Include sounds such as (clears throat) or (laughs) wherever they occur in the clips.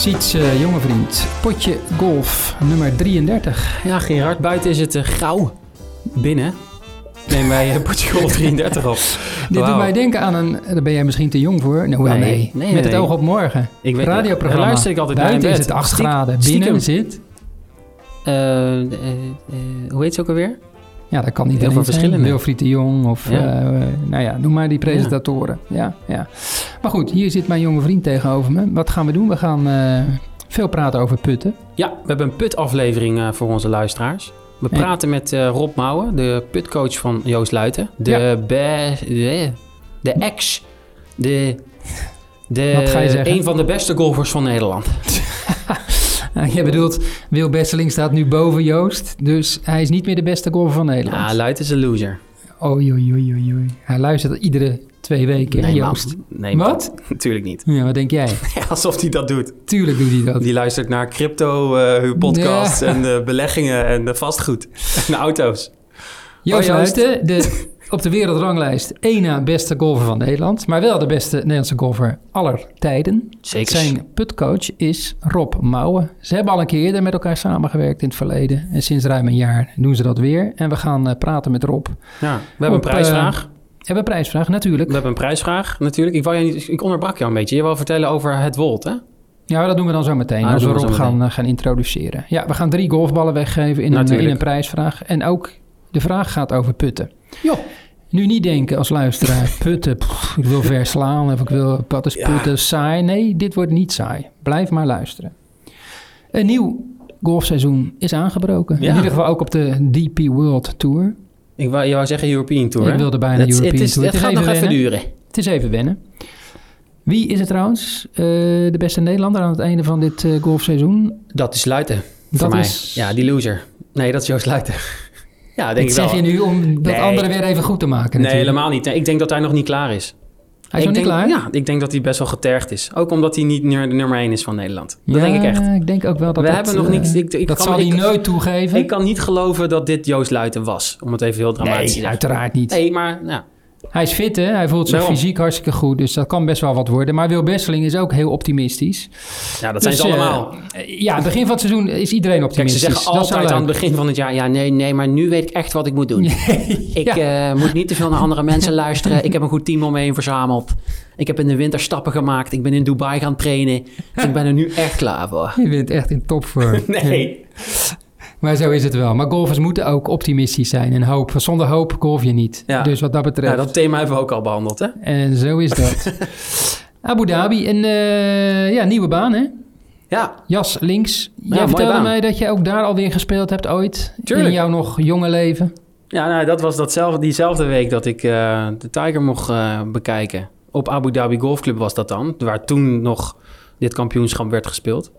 Siets, eh, jonge vriend. Potje golf, nummer 33. Ja, Gerard, buiten is het eh, grauw. Binnen nemen wij uh, potje golf (laughs) 33 op. Dit doet mij denken aan een... Daar ben jij misschien te jong voor. Nou, wel, Nee, nee. nee, Met het oog op morgen. Ik weet- Radioprogramma. daar luister ik altijd naar Buiten in is het 8 Stiek- graden. stiekem. Binnen zit... Eh, eh, eh, hoe heet ze ook alweer? Ja, dat kan niet Heel veel verschillende. Wilfried de Jong of... Ja. eh, nou ja, noem maar die presentatoren. Ja. Ja, Maar goed, hier zit mijn jonge vriend tegenover me. Wat gaan we doen? We gaan eh, veel praten over putten. Ja, we hebben een put-aflevering eh, voor onze luisteraars. We Ja. praten met Rob Mouwen, de putcoach van Joost Luiten. De, be- de, de ex, de, de, Wat ga je zeggen? een van de beste golfers van Nederland. (laughs) Uh, je bedoelt, Wil Besseling staat nu boven Joost. Dus hij is niet meer de beste golfer van Nederland. Ja, Luiten is een loser. Oei, oei, oei, oei. Hij luistert iedere twee weken, Nee, Joost. man. Nee. Wat? (laughs) Natuurlijk niet. Ja, wat denk jij? (laughs) Alsof hij dat doet. Tuurlijk doet hij dat. Die luistert naar crypto-podcasts Ja. en de beleggingen en de vastgoed en auto's. Joost Oh, Joost. De, (laughs) op de wereldranglijst één na beste golfer van Nederland. Maar wel de beste Nederlandse golfer aller tijden. Zeker. Zijn putcoach is Rob Mouwen. Ze hebben al een keer eerder met elkaar samengewerkt in het verleden. En sinds ruim een jaar doen ze dat weer. En we gaan eh, praten met Rob. Ja, we hebben Op, een prijsvraag. We hebben een prijsvraag, natuurlijk. We hebben een prijsvraag natuurlijk. Ik, wou je niet, ik onderbrak jou een beetje. Je wil vertellen over het Wold, hè? Ja, dat doen we dan zo meteen. Ah, als we Rob gaan, eh, gaan introduceren. Ja, we gaan drie golfballen weggeven in, een, in een prijsvraag. En ook de vraag gaat over putten. Jo. Nu niet denken als luisteraar, (laughs) putten, pff, ik wil verslaan of ik wil, wat is Ja. saai. Nee, dit wordt niet saai. Blijf maar luisteren. Een nieuw golfseizoen is aangebroken. Ja. In ieder geval ook op de DP World Tour. Ik wou, je wou zeggen European Tour, Ik hè? wilde bijna European is, Tour. Het gaat nog even duren. Het is even wennen. Wie is het trouwens, eh, de beste Nederlander aan het einde van dit eh, golfseizoen? Dat is Luiten, voor Dat mij. is- Ja, die loser. Nee, dat is Joost Luiten. Ja, denk Dat ik zeg wel. je nu om dat Nee. andere weer even goed te maken Nee, natuurlijk. helemaal niet. Nee, Ik denk dat hij nog niet klaar is. Hij is ik nog niet klaar? Ja, ik denk dat hij best wel getergd is. Ook omdat hij niet de nummer 1 is van Nederland. Dat Ja, denk ik echt. ik denk ook wel dat We dat, hebben nog niet... Ik, ik dat kan, zal ik, hij nooit toegeven. Ik kan niet geloven dat dit Joost Luiten was. Om het even heel dramatisch te nee, zeggen. uiteraard niet. Nee, maar ja. Hij is fit, hè? Hij voelt zich Daarom. fysiek hartstikke goed. Dus dat kan best wel wat worden. Maar Wil Besseling is ook heel optimistisch. ja, dat zijn Dus, ze eh, allemaal. eh, ja, begin van het seizoen is iedereen Kijk, ze optimistisch. zeggen altijd aan het begin van het jaar... Ja, nee, nee, maar nu weet ik echt wat ik moet doen. (laughs) Ik eh, moet niet te veel naar andere mensen luisteren. Ik heb een goed team om me heen verzameld. Ik heb in de winter stappen gemaakt. Ik ben in Dubai gaan trainen. Ik ben er nu echt klaar voor. Je bent echt in topvorm. (laughs) Nee. Maar zo is het wel. Maar golfers moeten ook optimistisch zijn en hoop. Zonder hoop golf je niet. Ja. Dus wat dat betreft. Ja, dat thema hebben we ook al behandeld, hè? En zo is dat. (laughs) Abu Dhabi, een eh, ja, nieuwe baan hè? Ja, Jas links. Jij vertelde mij dat je ook daar alweer gespeeld hebt ooit. Tuurlijk. In jouw nog jonge leven. ja nou, dat was datzelfde, diezelfde week dat ik eh, de Tiger mocht eh, bekijken. Op Abu Dhabi Golfclub was dat dan. Waar toen nog dit kampioenschap werd gespeeld.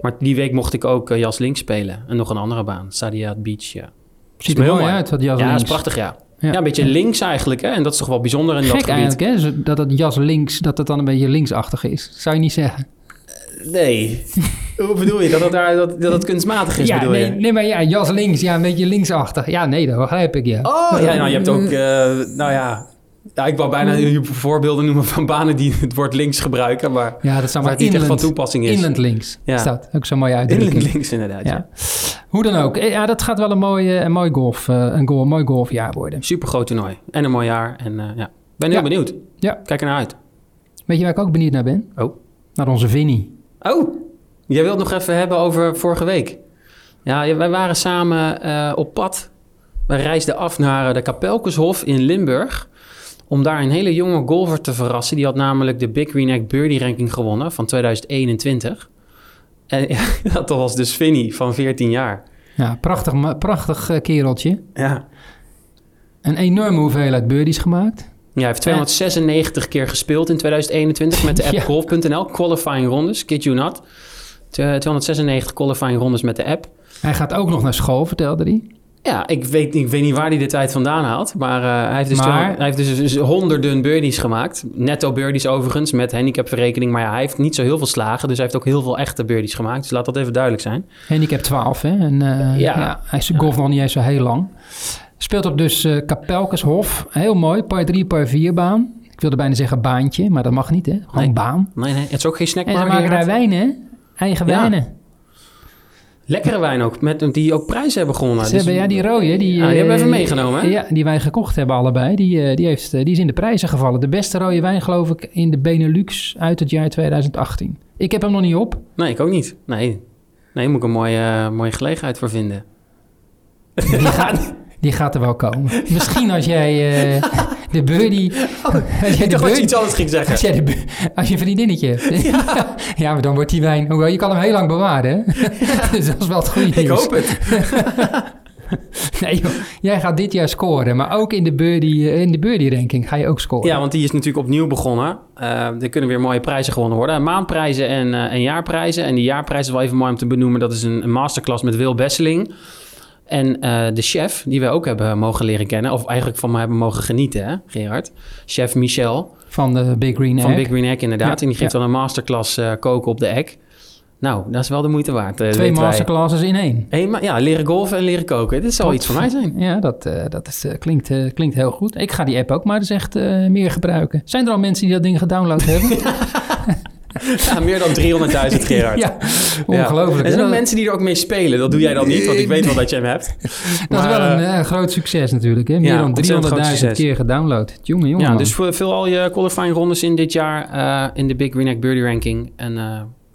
Maar die week mocht ik ook eh, Jas links spelen. En nog een andere baan. Sadia Beach, ja. Ziet er heel mooi uit, dat jas Ja, dat links. is prachtig, ja. Ja. Ja, een beetje links eigenlijk, hè. En dat is toch wel bijzonder in dat Gek gebied. eigenlijk, hè? Dat het jas links, dat het dan een beetje linksachtig is. Zou je niet zeggen? Nee. (laughs) Hoe bedoel je? Dat het, daar, dat, dat het kunstmatig is, ja, bedoel nee, je? nee, maar ja, jas links, ja, een beetje linksachtig. Ja, nee, dat begrijp ik, ja. Oh, ja, nou, je hebt ook, eh, nou ja... Ja, ik wou bijna je voorbeelden noemen van banen die het woord links gebruiken, maar Ja, dat zou waar maar echt van inland, toepassing is. inland links Ja. staat. Ook zo'n mooie Inland uitdrukking. links inderdaad, ja. Ja. Hoe dan ook. Eh, Ja, dat gaat wel een mooi, eh, een mooi, golf, eh, een goal, mooi golfjaar worden. Super groot toernooi. En een mooi jaar. En eh, ja, ben heel Ja. benieuwd. Ja. Kijk ernaar uit. Weet je waar ik ook benieuwd naar ben? Oh. Naar onze Vinnie. Oh, jij wilt nog even hebben over vorige week. Ja, wij waren samen op pad. We reisden af naar de Kapelkeshof in Limburg. Om daar een hele jonge golfer te verrassen. Die had namelijk de Big Green Egg Birdie Ranking gewonnen van 2021. En (laughs) dat was dus Vinny van 14 jaar. Ja, prachtig, prachtig eh, kereltje. Ja. Een enorme hoeveelheid birdies gemaakt. Ja, hij heeft 296 keer gespeeld in 2021 met de (laughs) app Ja. golf.nl. Qualifying rondes, kid you not. Tw- 296 qualifying rondes met de app. Hij gaat ook nog naar school, vertelde hij. Ja, ik weet, ik weet niet waar hij de tijd vandaan haalt. Maar eh, hij heeft dus, Maar- 200 hij heeft dus, dus honderden birdies gemaakt. Netto birdies overigens, met handicapverrekening. Maar ja, hij heeft niet zo heel veel slagen. Dus hij heeft ook heel veel echte birdies gemaakt. Dus laat dat even duidelijk zijn. Handicap 12, hè? En, eh, ja. Ja. hij is golf nog niet eens zo heel lang. Speelt op dus eh Kapelkeshof. Heel mooi, par 3, par 4 baan. Ik wilde bijna zeggen baantje, maar dat mag niet, hè? Gewoon Nee. baan. Nee, nee, het is ook geen En ze snackbar. maken daar Gerard. wijn, hè? Eigen Ja. wijnen. Lekkere wijn ook, met, die ook prijzen hebben gewonnen. Ze Dus- hebben, ja, die rode, die, Ja, die hebben we eh, even meegenomen, hè? Ja, die wij gekocht hebben allebei, die, eh, die, heeft, eh, die is in de prijzen gevallen. De beste rode wijn, geloof ik, in de Benelux uit het jaar 2018. Ik heb hem nog niet op. Nee, ik ook niet. Nee, nee moet ik een mooie, eh, mooie gelegenheid voor vinden. Die gaat, die gaat er wel komen. (laughs) Misschien als jij eh, de birdie... (laughs) jij Ik dacht dat je iets anders ging zeggen. als, jij de, bu- als je een vriendinnetje hebt. (laughs) (laughs) Ja. maar dan wordt die wijn... Hoewel, je kan hem heel lang bewaren, hè? dus dat is wel het goede Ik nieuws. hoop het. Nee, joh, jij gaat dit jaar scoren. Maar ook in de birdie, eh, in de birdie ranking ga je ook scoren. Ja, want die is natuurlijk opnieuw begonnen. Eh, er kunnen weer mooie prijzen gewonnen worden. Maandprijzen en, eh, en jaarprijzen. En die jaarprijs is wel even mooi om te benoemen. Dat is een, een masterclass met Wil Besseling. En eh, de chef, die we ook hebben mogen leren kennen... of eigenlijk van mij hebben mogen genieten, hè, Gerard? Chef Michel Van de Big Green van Egg. Big Green Egg, inderdaad. Ja, en die geeft ja. dan een masterclass eh, koken op de egg. Nou, dat is wel de moeite waard. eh, Twee wij. masterclasses in één. Hey, maar ja, leren golfen en leren koken. Dit zal iets voor mij zijn. Ja, dat, dat is, klinkt, klinkt heel goed. Ik ga die app ook maar eens echt meer gebruiken. Zijn er al mensen die dat ding gedownload hebben? (laughs) (laughs) Ja, meer dan 300.000, Gerard. (laughs) ja, ongelooflijk. Er zijn ook mensen die er ook mee spelen. Dat doe jij dan niet, want ik weet wel dat je hem hebt. (laughs) Dat is wel een eh, eh, groot succes natuurlijk. Hè? Meer ja, dan ontzettend groot 300.000 succes. keer gedownload. Jongen, jongen. Ja, man. dus vul al je qualifying rondes in dit jaar eh, in de Big Green Egg Birdie Ranking. En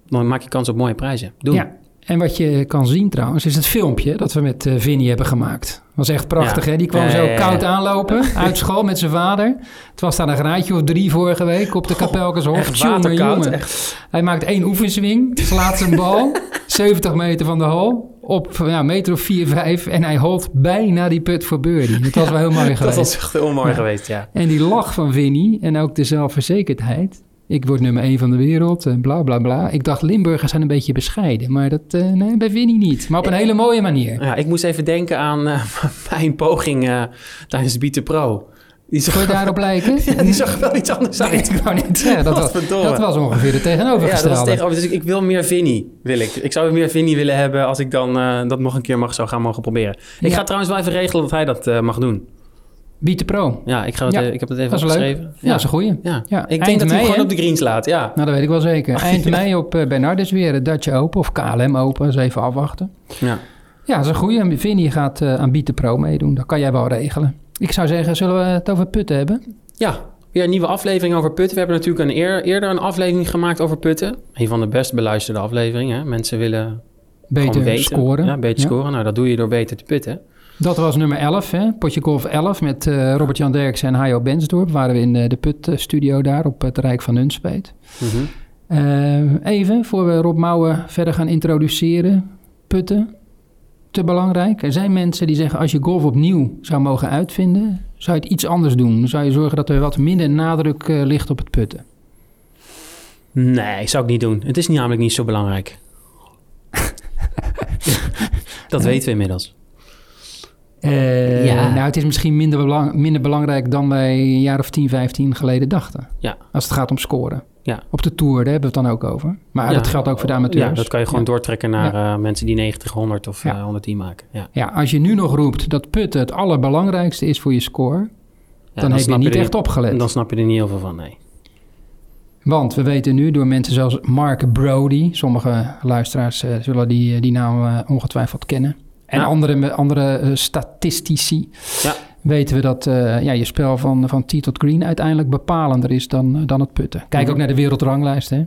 dan maak je kans op mooie prijzen. Doe. Ja, en wat je kan zien trouwens, is het filmpje dat we met Vinnie hebben gemaakt. Was echt prachtig, Ja. hè? Die kwam Ja, zo ja, koud aanlopen uit school met zijn vader. Het was daar een graadje of drie vorige week op de Kapelkenshof. Jongen, waterkoud. jongen. Echt. Hij maakt één oefenswing, slaat zijn bal (laughs) 70 meter van de hal op ja, meter of 4, 5 en hij holt bijna die put voor birdie. Het was wel heel mooi (laughs) Dat geweest. was echt heel mooi geweest, ja. En die lach van Vinnie en ook de zelfverzekerdheid. Ik word nummer 1 van de wereld en bla bla bla. Ik dacht Limburgers zijn een beetje bescheiden, maar dat eh, nee, bij Vinnie niet. Maar op een hele mooie manier. ja. Ik moest even denken aan eh, (laughs) mijn poging eh, tijdens Beat the Pro. Die Kun je daarop lijken? (laughs) ja, die zag er wel iets anders Nee, uit. ik wou net (laughs) zeggen, dat was, dat was ongeveer de Ja, tegenovergestelde. dat was tegenover. Dus ik, ik wil meer Vinnie, wil ik. Ik zou meer Vinnie willen hebben als ik dan eh, dat nog een keer mag, zou gaan mogen proberen. Ik Ja. ga trouwens wel even regelen dat hij dat eh, mag doen. Beat the Pro. Ja, ik, ga het, Ja, ik heb het even Dat is leuk. opgeschreven. Ja, dat is een goeie. Ja. Ja, Ik denk dat hij mei, hem gewoon op de greens laat, ja. Nou, dat weet ik wel zeker. (laughs) Eind mei op uh, Bernardus weer de Dutch Open of KLM Open. Dus even afwachten. ja. Ja, dat is een goeie. Vinnie gaat eh, aan Beat the Pro meedoen. Dat kan jij wel regelen. Ik zou zeggen, zullen we het over putten hebben? Ja, weer een nieuwe aflevering over putten. We hebben natuurlijk een eer, eerder een aflevering gemaakt over putten. Een van de best beluisterde afleveringen. Mensen willen Beter weten. scoren. Ja, beter scoren. Nou, dat doe je door beter te putten. Dat was nummer 11, hè? Potje Golf 11 met eh, Robert-Jan Derksen en Hajo Bensdorp. Waren we in eh, de put-studio daar op het Rijk van Nunspeet. Eh, even, voor we Rob Mouwen verder gaan introduceren. Putten, te belangrijk. Er zijn mensen die zeggen, als je golf opnieuw zou mogen uitvinden... zou je het iets anders doen. Zou je zorgen dat er wat minder nadruk ligt op het putten. Nee, zou ik niet doen. Het is namelijk niet zo belangrijk. (laughs) dat weten we inmiddels. Eh, Ja. Nou, het is misschien minder, belang- minder belangrijk dan wij een jaar of 10, 15 geleden dachten. Ja. Als het gaat om scoren. Ja. Op de Tour, daar hebben we het dan ook over. Maar Ja. dat geldt ook voor de amateurs. Ja, dat kan je gewoon doortrekken naar eh, mensen die 90, 100 of Ja. eh, 110 maken. Ja. Ja, als je nu nog roept dat putten het allerbelangrijkste is voor je score... Ja, dan, heb je niet echt opgelet. Dan snap je er niet heel veel van, nee. Want we weten nu door mensen zoals Mark Brody... sommige luisteraars zullen die, die naam ongetwijfeld kennen... en Ja. andere, andere eh, statistici... Ja. weten we dat eh, ja, je spel van, van tee tot green... uiteindelijk bepalender is dan, eh, dan het putten. Kijk ook naar de wereldranglijst, hè.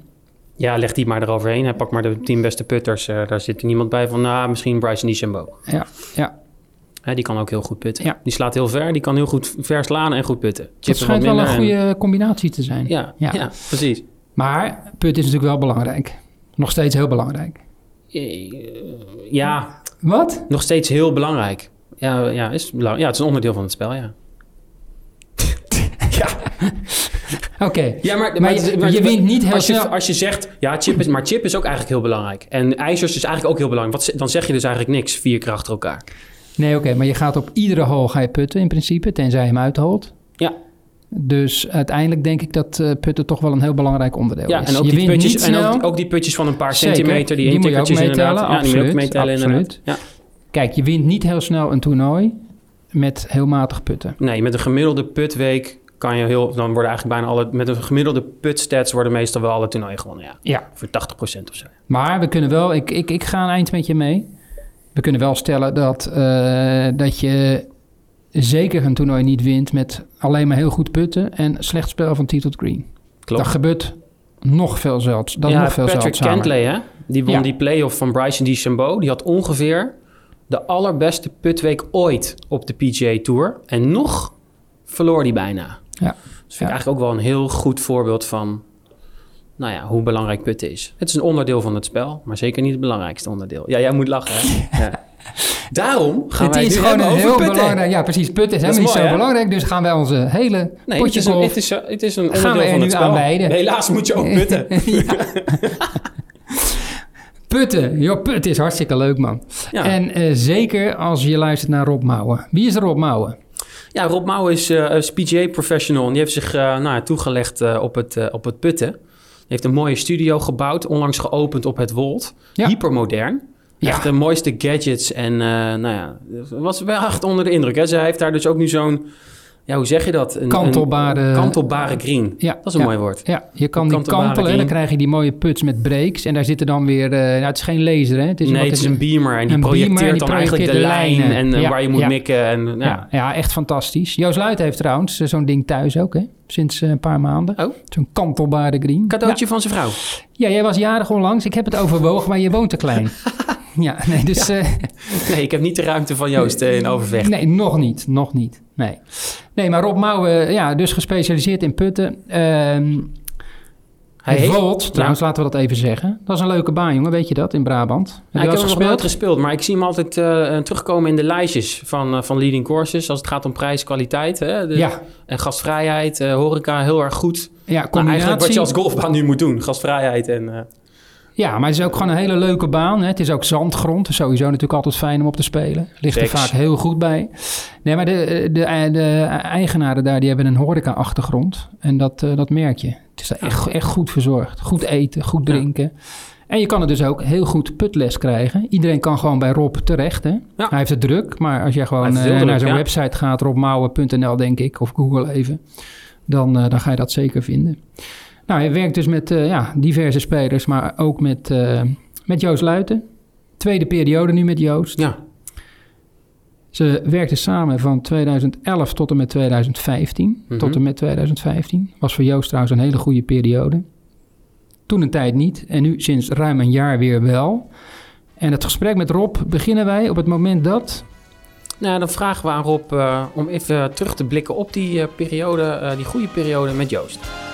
Ja, leg die maar eroverheen. Hij pakt maar de 10 beste putters. Daar zit er niemand bij van, nou, misschien Bryson DeChambeau. Ja, ja. Hè, die kan ook heel goed putten. Ja. Die slaat heel ver. Die kan heel goed ver slaan en goed putten. Dat Chippen schijnt wel een en- goede combinatie te zijn. Ja, Ja. ja. precies. Maar putten is natuurlijk wel belangrijk. Nog steeds heel belangrijk. Ja, Wat? nog steeds heel belangrijk. Ja, ja, is belang- ja, het is een onderdeel van het spel, ja. (laughs) Oké. Ja, maar, Maar je- je wint niet heel als je, snel. Als je zegt, ja, chip is, maar chip is ook eigenlijk heel belangrijk. En ijzers is eigenlijk ook heel belangrijk. Wat, dan zeg je dus eigenlijk niks, vier keer achter elkaar. Nee, oké. maar je gaat op iedere hole ga je putten in principe. Tenzij je hem uitholt. Ja. Dus uiteindelijk denk ik dat eh, putten toch wel een heel belangrijk onderdeel Ja, is. en ook je die, putjes, en ook, ook die putjes van een paar Zeker. centimeter, die, Die moet je ook meetellen. Ja, die moet je ook absoluut, meetellen absoluut. Ja. Kijk, je wint niet heel snel een toernooi met heel matig putten. Nee, met een gemiddelde putweek kan je heel, dan worden eigenlijk bijna alle, met een gemiddelde put stats worden meestal wel alle toernooien gewonnen. Ja, Ja, voor 80% of zo. maar we kunnen wel, ik, ik, ik ga een eind met je mee. We kunnen wel stellen dat, eh, dat je zeker een toernooi niet wint met alleen maar heel goed putten en slecht spel van tee tot green. Klopt. Dat gebeurt nog veel zelds. Dat ja, nog veel Patrick zeldzamer. Kentley, hè? Die won Ja. die playoff van Bryson DeChambeau. Die had ongeveer de allerbeste putweek ooit op de PGA Tour. En nog verloor die bijna. Ja. Dus vind ik Ja. eigenlijk ook wel een heel goed voorbeeld van... Nou ja, hoe belangrijk putten is. Het is een onderdeel van het spel, maar zeker niet het belangrijkste onderdeel. Ja, jij moet lachen, hè? (laughs) ja. Daarom gaan het wij is gewoon een heel putten. belangrijk. Ja, precies. Putten is helemaal niet mooi, zo hè? belangrijk. Dus gaan wij onze hele Nee, het potje is, een, het, is, het is een Gaan we er van het aan spel. Helaas moet je ook putten. (laughs) Putten. Joh, putten is hartstikke leuk, man. Ja. En eh, zeker als je luistert naar Rob Mouwen. Wie is Rob Mouwen? Ja, Rob Mouw is eh, een PGA-professional. En die heeft zich eh, nou, ja, toegelegd eh, op, het, eh, op het putten. Hij heeft een mooie studio gebouwd, onlangs geopend op het Wold. Ja. Hypermodern. Ja. Echt de mooiste gadgets. En eh, nou ja, was wel echt onder de indruk. Hè. Zij heeft daar dus ook nu zo'n, ja, hoe zeg je dat? Een, Kantelbare- Een, kantelbare green. Ja, Dat is een ja. mooi woord. Ja, je kan die kantelen en dan krijg je die mooie puts met breaks. En daar zitten dan weer... eh, nou, het is geen laser, hè? Het is nee, het is een beamer en die en projecteert die dan eigenlijk de lijn lijnen. en eh, Ja, waar je moet ja. mikken. En, ja. Ja, echt fantastisch. Joost Luit heeft trouwens zo'n ding thuis ook, hè? Sinds een paar maanden. Oh. Zo'n kantelbare green. Cadeautje van zijn vrouw. Ja, jij was jarig onlangs. Ik heb het overwogen, maar je woont te klein. (laughs) ja, nee, dus... eh, (laughs) Nee, ik heb niet de ruimte van Joost eh, in Overvecht. Nee, nog niet. Nog niet. Nee. Nee, maar Rob Mouwen, ja, dus gespecialiseerd in putten. Ehm Hij hij heeft- Volt, trouwens, laten we dat even zeggen. Dat is een leuke baan, jongen. Weet je dat, in Brabant? Heb je Ja, ik heb hem nog nooit gespeeld? maar ik zie hem altijd eh, terugkomen in de lijstjes van, eh, van leading courses. Als het gaat om prijs, kwaliteit hè, de- Ja, en gastvrijheid, eh, horeca, heel erg goed. ja, Maar eigenlijk wat combinatie. je als golfbaan nu moet doen, gastvrijheid en... Ja, maar het is ook gewoon een hele leuke baan. Hè. Het is ook zandgrond. Dus sowieso natuurlijk altijd fijn om op te spelen. Ligt er vaak heel goed bij. Nee, maar de, de, de eigenaren daar, die hebben een horeca-achtergrond. En dat, eh, dat merk je. Het is daar echt, echt goed verzorgd. Goed eten, goed Ja. drinken. En je kan er dus ook heel goed putles krijgen. Iedereen kan gewoon bij Rob terecht. Hè? Ja. Hij heeft het druk. Maar als je gewoon het eh, naar zijn ja. website gaat, robmouwen.nl denk ik, of Google even. Dan, eh, dan ga je dat zeker vinden. Nou, hij werkt dus met eh, ja, diverse spelers, maar ook met, eh, met Joost Luiten. Tweede periode nu met Joost. ja, Ze werkten samen van 2011 tot en met 2015. Mhm. Tot en met 2015. Was voor Joost trouwens een hele goede periode. Toen een tijd niet en nu sinds ruim een jaar weer wel. En het gesprek met Rob beginnen wij op het moment dat... nou, dan vragen we aan Rob eh, om even terug te blikken op die periode, die goede periode met Joost.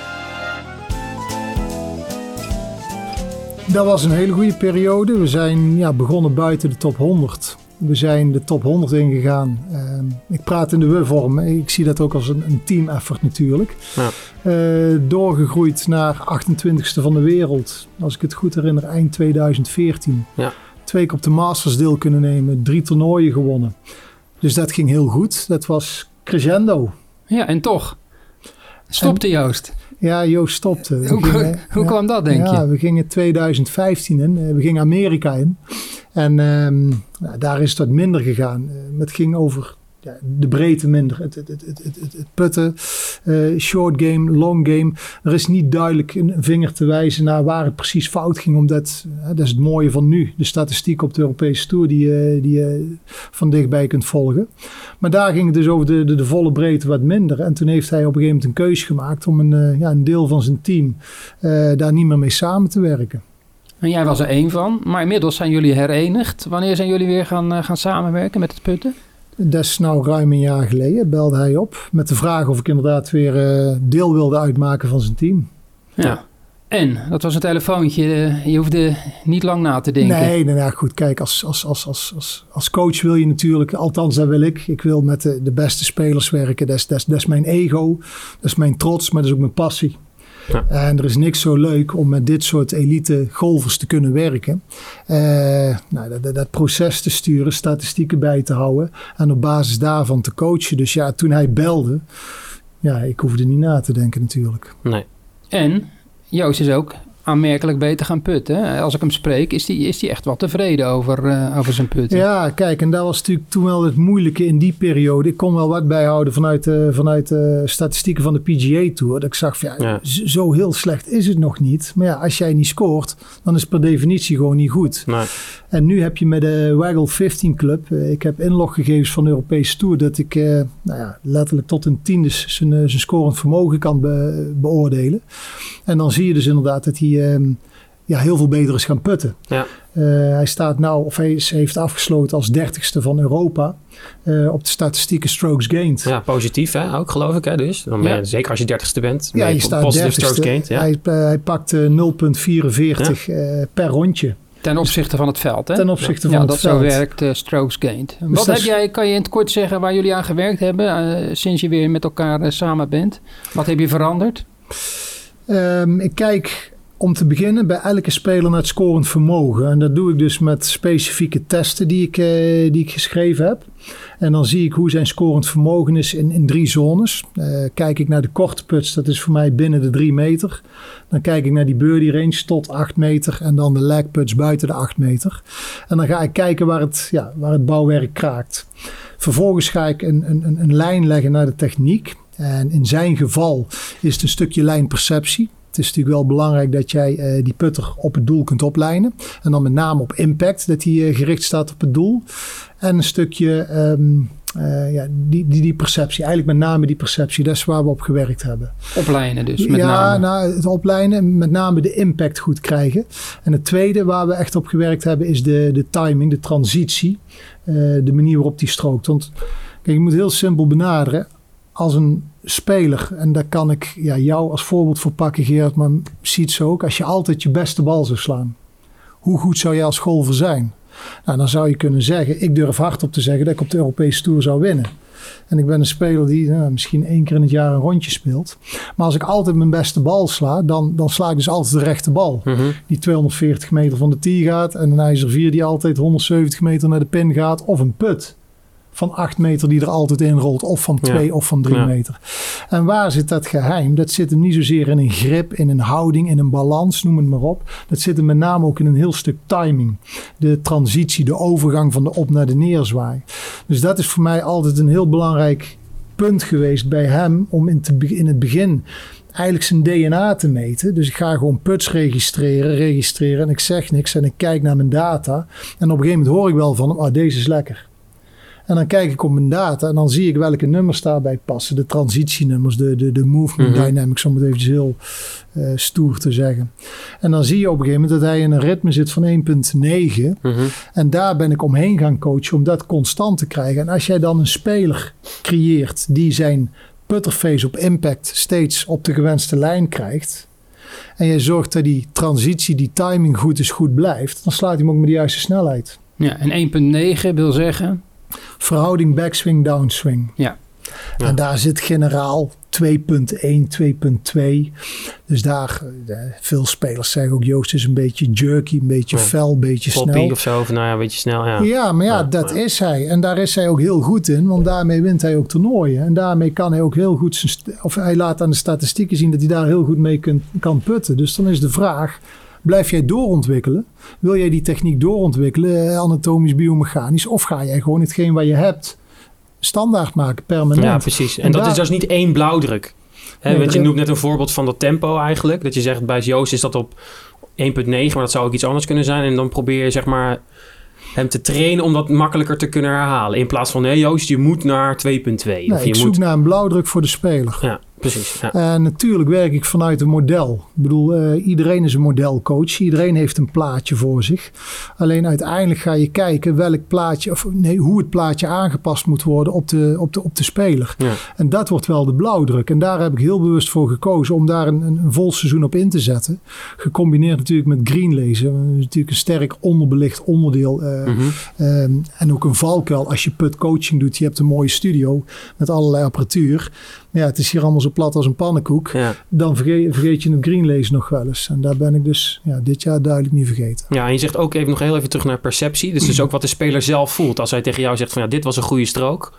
Dat was een hele goede periode. We zijn ja, begonnen buiten de top 100. We zijn de top 100 ingegaan. Ehm, ik praat in de we-vorm. Ik zie dat ook als een, een team effort natuurlijk. Ja. Eh, doorgegroeid naar 28ste van de wereld. Als ik het goed herinner, eind 2014. Ja. Twee keer op de Masters deel kunnen nemen. Drie toernooien gewonnen. Dus dat ging heel goed. Dat was crescendo. Ja, en toch stopte Joost. Ja, Joost stopte. We Hoe, gingen- hoe ja. kwam dat, denk ja, je? we gingen 2015 in. Eh, We gingen Amerika in. En ehm, nou, daar is het wat minder gegaan. Eh, het ging over de breedte minder. Het, het, het, het, het, putten, eh, short game, long game. Er is niet duidelijk een vinger te wijzen naar waar het precies fout ging. Omdat, eh, dat is het mooie van nu. De statistiek op de Europese Tour die, je- die je van dichtbij kunt volgen. Maar daar ging het dus over de, de, de volle breedte wat minder. En toen heeft hij op een gegeven moment een keuze gemaakt om een, eh, ja, een deel van zijn team eh, daar niet meer mee samen te werken. En jij was er één van, maar inmiddels zijn jullie herenigd. Wanneer zijn jullie weer gaan, eh, gaan samenwerken met het putten? Is nou ruim een jaar geleden, belde hij op met de vraag of ik inderdaad weer eh, deel wilde uitmaken van zijn team. Ja. En, dat was een telefoontje, je hoefde niet lang na te denken. Nee, nou ja, goed, kijk, als, als, als, als, als, als coach wil je natuurlijk, althans dat wil ik, ik wil met de, de beste spelers werken. Dat is, dat, is, dat is mijn ego, dat is mijn trots, maar dat is ook mijn passie. Ja. En er is niks zo leuk om met dit soort elite golfers te kunnen werken. Eh, nou, dat, dat, dat proces te sturen, statistieken bij te houden en op basis daarvan te coachen. Dus ja, toen hij belde, ja, ik hoefde niet na te denken natuurlijk. Nee. En Joost is ook aanmerkelijk beter gaan putten. Als ik hem spreek, is hij is die echt wel tevreden over, uh, over zijn putten. Ja, kijk, en dat was natuurlijk toen wel het moeilijke in die periode. Ik kon wel wat bijhouden vanuit, uh, vanuit uh, statistieken van de PGA Tour. Dat ik zag, van, ja, ja, zo heel slecht is het nog niet. Maar ja, als jij niet scoort, dan is het per definitie gewoon niet goed. Nee. En nu heb je met de Waggle 15 Club, ik heb inloggegevens van de Europese Tour, dat ik nou ja, letterlijk tot een tiende zijn, zijn scorend vermogen kan be beoordelen. En dan zie je dus inderdaad dat hij um, ja, heel veel beter is gaan putten. Ja. Uh, hij staat nou, of hij is, heeft afgesloten als dertigste van Europa uh, op de statistieke strokes gained. Ja, positief hè, ook geloof ik hè, dus. Dan je, zeker als je dertigste bent. Ja, je staat gained. Ja. Hij, uh, hij pakt 0,44 per rondje. Ten opzichte van het veld, hè? Ten opzichte ja, van dat het veld. zo werkt uh, strokes gained. Dus Wat heb is... jij, kan je in het kort zeggen waar jullie aan gewerkt hebben uh, sinds je weer met elkaar uh, samen bent? Wat heb je veranderd? Um, ik kijk om te beginnen bij elke speler naar het scorend vermogen. En dat doe ik dus met specifieke testen die ik, die ik geschreven heb. En dan zie ik hoe zijn scorend vermogen is in, in drie zones. Uh, kijk ik naar de korte puts, dat is voor mij binnen de drie meter. Dan kijk ik naar die birdie range tot 8 meter. En dan de leg puts buiten de 8 meter. En dan ga ik kijken waar het, ja, waar het bouwwerk kraakt. Vervolgens ga ik een, een, een lijn leggen naar de techniek. En in zijn geval is het een stukje lijnperceptie. Het is natuurlijk wel belangrijk dat jij uh, die putter op het doel kunt oplijnen. En dan met name op impact, dat hij uh, gericht staat op het doel. En een stukje um, uh, ja, die, die, die perceptie, eigenlijk met name die perceptie, dat is waar we op gewerkt hebben. Oplijnen dus, met ja, name? Nou, het oplijnen, met name de impact goed krijgen. En het tweede waar we echt op gewerkt hebben is de, de timing, de transitie. de manier waarop die strookt. Want kijk, je moet heel simpel benaderen als een speler, en daar kan ik ja, jou als voorbeeld voor pakken, Geert, maar ziet zo ook, als je altijd je beste bal zou slaan, hoe goed zou jij als golfer zijn? Nou, dan zou je kunnen zeggen, ik durf hardop te zeggen dat ik op de Europese Tour zou winnen. En ik ben een speler die nou, misschien één keer in het jaar een rondje speelt. Maar als ik altijd mijn beste bal sla, dan, dan sla ik dus altijd de rechte bal. Mm -hmm. Die 240 meter van de tee gaat. En een ijzer 4 die altijd 170 meter naar de pin gaat. Of een put van 8 meter die er altijd in rolt. Of van 2 ja. of van 3 ja. meter. En waar zit dat geheim? Dat zit hem niet zozeer in een grip, in een houding, in een balans, noem het maar op. Dat zit hem met name ook in een heel stuk timing. De transitie, de overgang van de op naar de neerzwaai. Dus dat is voor mij altijd een heel belangrijk punt geweest bij hem om in, te, in het begin eigenlijk zijn DNA te meten. Dus ik ga gewoon puts registreren, registreren en ik zeg niks en ik kijk naar mijn data. En op een gegeven moment hoor ik wel van hem, oh, deze is lekker. En dan kijk ik op mijn data en dan zie ik welke nummers daarbij passen. De transitienummers, de, de, de movement Mhm. mm -hmm. dynamics, om het eventjes heel uh, stoer te zeggen. En dan zie je op een gegeven moment dat hij in een ritme zit van 1,9. Mm -hmm. En daar ben ik omheen gaan coachen om dat constant te krijgen. En als jij dan een speler creëert die zijn putterface op impact steeds op de gewenste lijn krijgt. En jij zorgt dat die transitie, die timing goed is, goed blijft. Dan slaat hij hem ook met de juiste snelheid. Ja, en 1,9 wil zeggen? Verhouding backswing, downswing. Ja. Ja. En daar zit generaal 2.1, 2.2. Dus daar, uh, veel spelers zeggen ook Joost is een beetje jerky, een beetje Ja. fel, een beetje Poppy snel. of zo, of nou ja, een beetje snel. Ja. Ja, maar ja, Ja, dat maar- is hij. En daar is hij ook heel goed in, want daarmee wint hij ook toernooien. En daarmee kan hij ook heel goed, zijn of hij laat aan de statistieken zien dat hij daar heel goed mee kan putten. Dus dan is de vraag, blijf jij doorontwikkelen? Wil jij die techniek doorontwikkelen, eh, anatomisch, biomechanisch? Of ga jij gewoon hetgeen wat je hebt standaard maken, permanent? Ja, precies. En, En dat daar- is dus niet één blauwdruk. Nee, want je noemt net een voorbeeld van dat tempo eigenlijk. Dat je zegt bij Joost is dat op 1.9, maar dat zou ook iets anders kunnen zijn. En dan probeer je zeg maar hem te trainen om dat makkelijker te kunnen herhalen. In plaats van, nee Joost, je moet naar 2.2. Nee, of je ik zoek moet... naar een blauwdruk voor de speler. Ja, precies. Ja. En natuurlijk werk ik vanuit een model. Ik bedoel, eh, iedereen is een modelcoach. Iedereen heeft een plaatje voor zich. Alleen uiteindelijk ga je kijken welk plaatje, of nee, hoe het plaatje aangepast moet worden op de, op de, op de speler. Ja. En dat wordt wel de blauwdruk. En daar heb ik heel bewust voor gekozen om daar een, een, vol seizoen op in te zetten. Gecombineerd natuurlijk met greenlezen. Dat is natuurlijk een sterk onderbelicht onderdeel. eh, Mhm. Ehm, en ook een valkuil als je put coaching doet. Je hebt een mooie studio met allerlei apparatuur. Ja, het is hier allemaal zo plat als een pannenkoek. Ja. Dan vergeet, vergeet je het greenlezen nog wel eens. En daar ben ik dus ja, dit jaar duidelijk niet vergeten. ja, en je zegt ook even nog heel even terug naar perceptie. Dus, dus ook wat de speler zelf voelt. Als hij tegen jou zegt van ja, dit was een goede strook.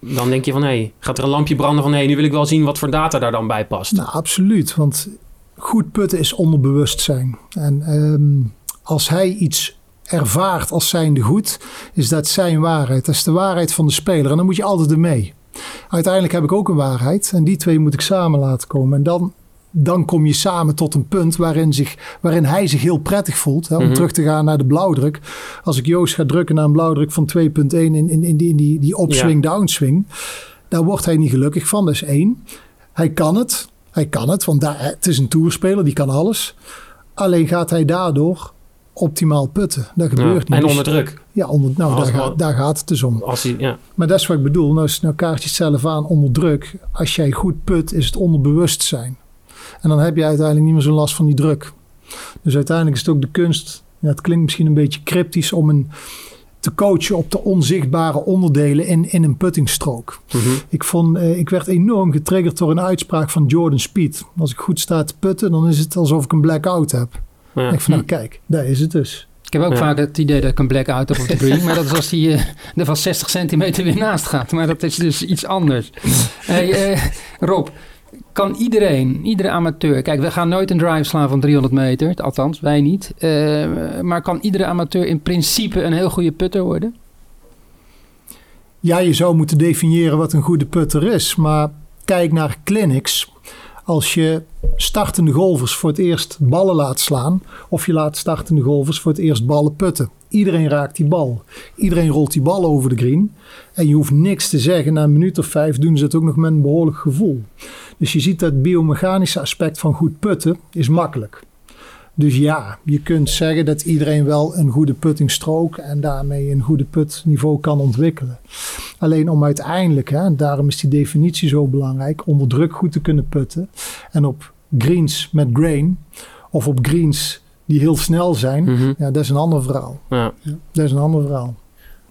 Dan denk je van hé, hey, gaat er een lampje branden van hé, hey, nu wil ik wel zien wat voor data daar dan bij past. Nou, absoluut. Want goed putten is onderbewustzijn. En ehm, als hij iets ervaart als zijnde goed, is dat zijn waarheid. Dat is de waarheid van de speler. En dan moet je altijd ermee. Uiteindelijk heb ik ook een waarheid. En die twee moet ik samen laten komen. En dan, dan kom je samen tot een punt waarin, zich, waarin hij zich heel prettig voelt. Hè, om Mhm. terug te gaan naar de blauwdruk. Als ik Joost ga drukken naar een blauwdruk van 2.1 in, in, in, die, in die, die upswing, downswing. Daar wordt hij niet gelukkig van. Dat is één. Hij kan het. Hij kan het, want daar, het is een tourspeler, die kan alles. Alleen gaat hij daardoor optimaal putten. Dat Ja. gebeurt niet. En onder druk. Ja, onder, nou, daar, daar gaat het dus om. Als hij, ja. Maar dat is wat ik bedoel. Nou, nou kaart je het zelf aan onder druk. Als jij goed put, is het onderbewustzijn. En dan heb je uiteindelijk niet meer zo last van die druk. Dus uiteindelijk is het ook de kunst. Ja, het klinkt misschien een beetje cryptisch om een, te coachen op de onzichtbare onderdelen in, in een puttingstrook. Mhm. Ik, vond, eh, ik werd enorm getriggerd door een uitspraak van Jordan Speed. Als ik goed sta te putten, dan is het alsof ik een blackout heb. Ja. Ik van, nou kijk, daar is het dus. Ik heb ook Ja. vaak het idee dat ik een blackout heb op de green. maar dat is als die eh, er van 60 centimeter weer naast gaat. Maar dat is dus iets anders. Hey, eh, Rob, kan iedereen, iedere amateur... Kijk, we gaan nooit een drive slaan van 300 meter. Althans, wij niet. Eh, maar kan iedere amateur in principe een heel goede putter worden? Ja, je zou moeten definiëren wat een goede putter is. Maar kijk naar clinics. Als je startende golfers voor het eerst ballen laat slaan. Of je laat startende golfers voor het eerst ballen putten. Iedereen raakt die bal. Iedereen rolt die bal over de green. En je hoeft niks te zeggen. Na een minuut of vijf doen ze het ook nog met een behoorlijk gevoel. Dus je ziet dat biomechanische aspect van goed putten is makkelijk. Dus ja, je kunt zeggen dat iedereen wel een goede puttingstrook en daarmee een goede putniveau kan ontwikkelen. Alleen om uiteindelijk, hè, en daarom is die definitie zo belangrijk, onder druk goed te kunnen putten. En op greens met grain of op greens die heel snel zijn, Mhm. ja, dat is een ander verhaal. Ja. Dat is een ander verhaal.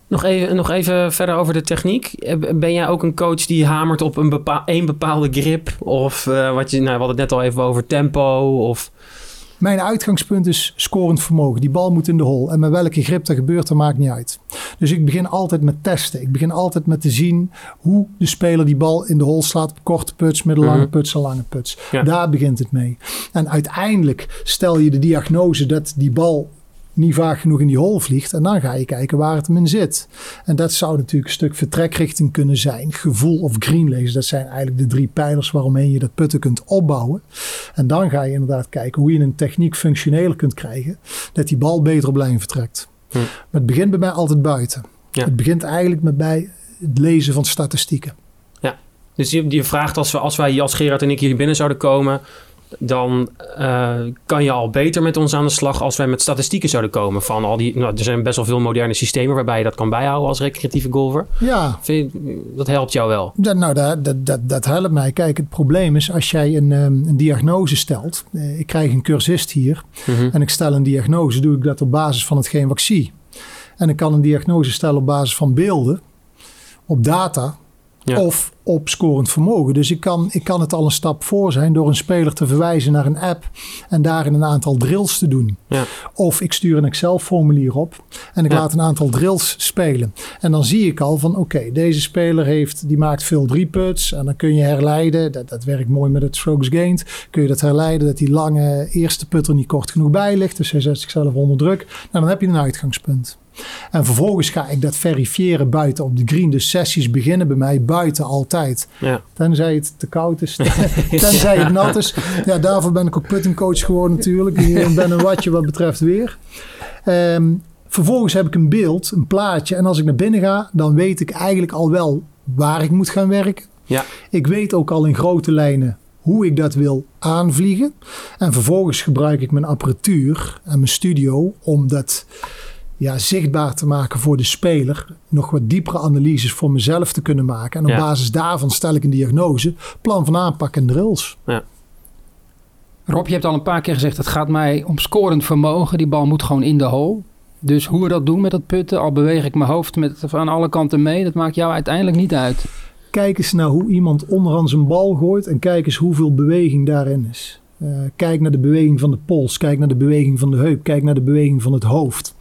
Nog, even, nog even verder over de techniek. Ben jij ook een coach die hamert op een, bepa een bepaalde grip? Of eh, wat je, nou, we hadden het net al even over tempo. Of, Mijn uitgangspunt is scorend vermogen. Die bal moet in de hol. En met welke grip dat gebeurt, dat maakt niet uit. Dus ik begin altijd met testen. Ik begin altijd met te zien hoe de speler die bal in de hol slaat. op Korte puts, middellange Mhm. puts en lange puts. Ja. Daar begint het mee. En uiteindelijk stel je de diagnose dat die bal niet vaak genoeg in die hol vliegt. En dan ga je kijken waar het hem in zit. En dat zou natuurlijk een stuk vertrekrichting kunnen zijn. Gevoel of greenlace. Dat zijn eigenlijk de drie pijlers waaromheen je dat putten kunt opbouwen. En dan ga je inderdaad kijken hoe je een techniek functioneler kunt krijgen. Dat die bal beter op lijn vertrekt. Hm. Maar het begint bij mij altijd buiten. Ja. Het begint eigenlijk met bij het lezen van statistieken. dus je, je vraagt als, we, als wij, als Gerard en ik hier binnen zouden komen... dan eh, kan je al beter met ons aan de slag als wij met statistieken zouden komen. Van al die, nou, er zijn best wel veel moderne systemen waarbij je dat kan bijhouden als recreatieve golfer. Ja, Vind je- dat helpt jou wel. Dat, nou, dat, dat, dat, dat helpt mij. Kijk, het probleem is als jij een, ehm, een diagnose stelt. Eh, ik krijg een cursist hier Mhm. en ik stel een diagnose. Doe ik dat op basis van hetgeen wat ik zie. En ik kan een diagnose stellen op basis van beelden, op data Ja. of op scorend vermogen. Dus ik kan, ik kan het al een stap voor zijn door een speler te verwijzen naar een app en daarin een aantal drills te doen. Ja. Of ik stuur een Excel-formulier op en ik Ja. laat een aantal drills spelen. En dan zie ik al van oké, deze speler heeft, die maakt veel drie puts. En dan kun je herleiden, dat, dat werkt mooi met het strokes gained. Kun je dat herleiden dat die lange eerste putter niet kort genoeg bij ligt. Dus hij zet zichzelf onder druk. Nou, dan heb je een uitgangspunt. En vervolgens ga ik dat verifiëren buiten op de green. Dus sessies beginnen bij mij buiten altijd. Ja. Tenzij het te koud is. (laughs) Tenzij het nat is. Ja, daarvoor ben ik ook puttingcoach geworden natuurlijk. Ik (laughs) ben een watje wat betreft weer. Ehm, vervolgens heb ik een beeld, een plaatje. En als ik naar binnen ga, dan weet ik eigenlijk al wel waar ik moet gaan werken. Ja. Ik weet ook al in grote lijnen hoe ik dat wil aanvliegen. En vervolgens gebruik ik mijn apparatuur en mijn studio om dat ja, zichtbaar te maken voor de speler. Nog wat diepere analyses voor mezelf te kunnen maken. En op Ja. basis daarvan stel ik een diagnose, plan van aanpak en drills. Rob, je hebt al een paar keer gezegd, het gaat mij om scorend vermogen. Die bal moet gewoon in de hole. Dus hoe we dat doen met dat putten, al beweeg ik mijn hoofd met, aan alle kanten mee, dat maakt jou uiteindelijk niet uit. Kijk eens naar hoe iemand onderaan zijn bal gooit en kijk eens hoeveel beweging daarin is. Eh, kijk naar de beweging van de pols, kijk naar de beweging van de heup, kijk naar de beweging van het hoofd.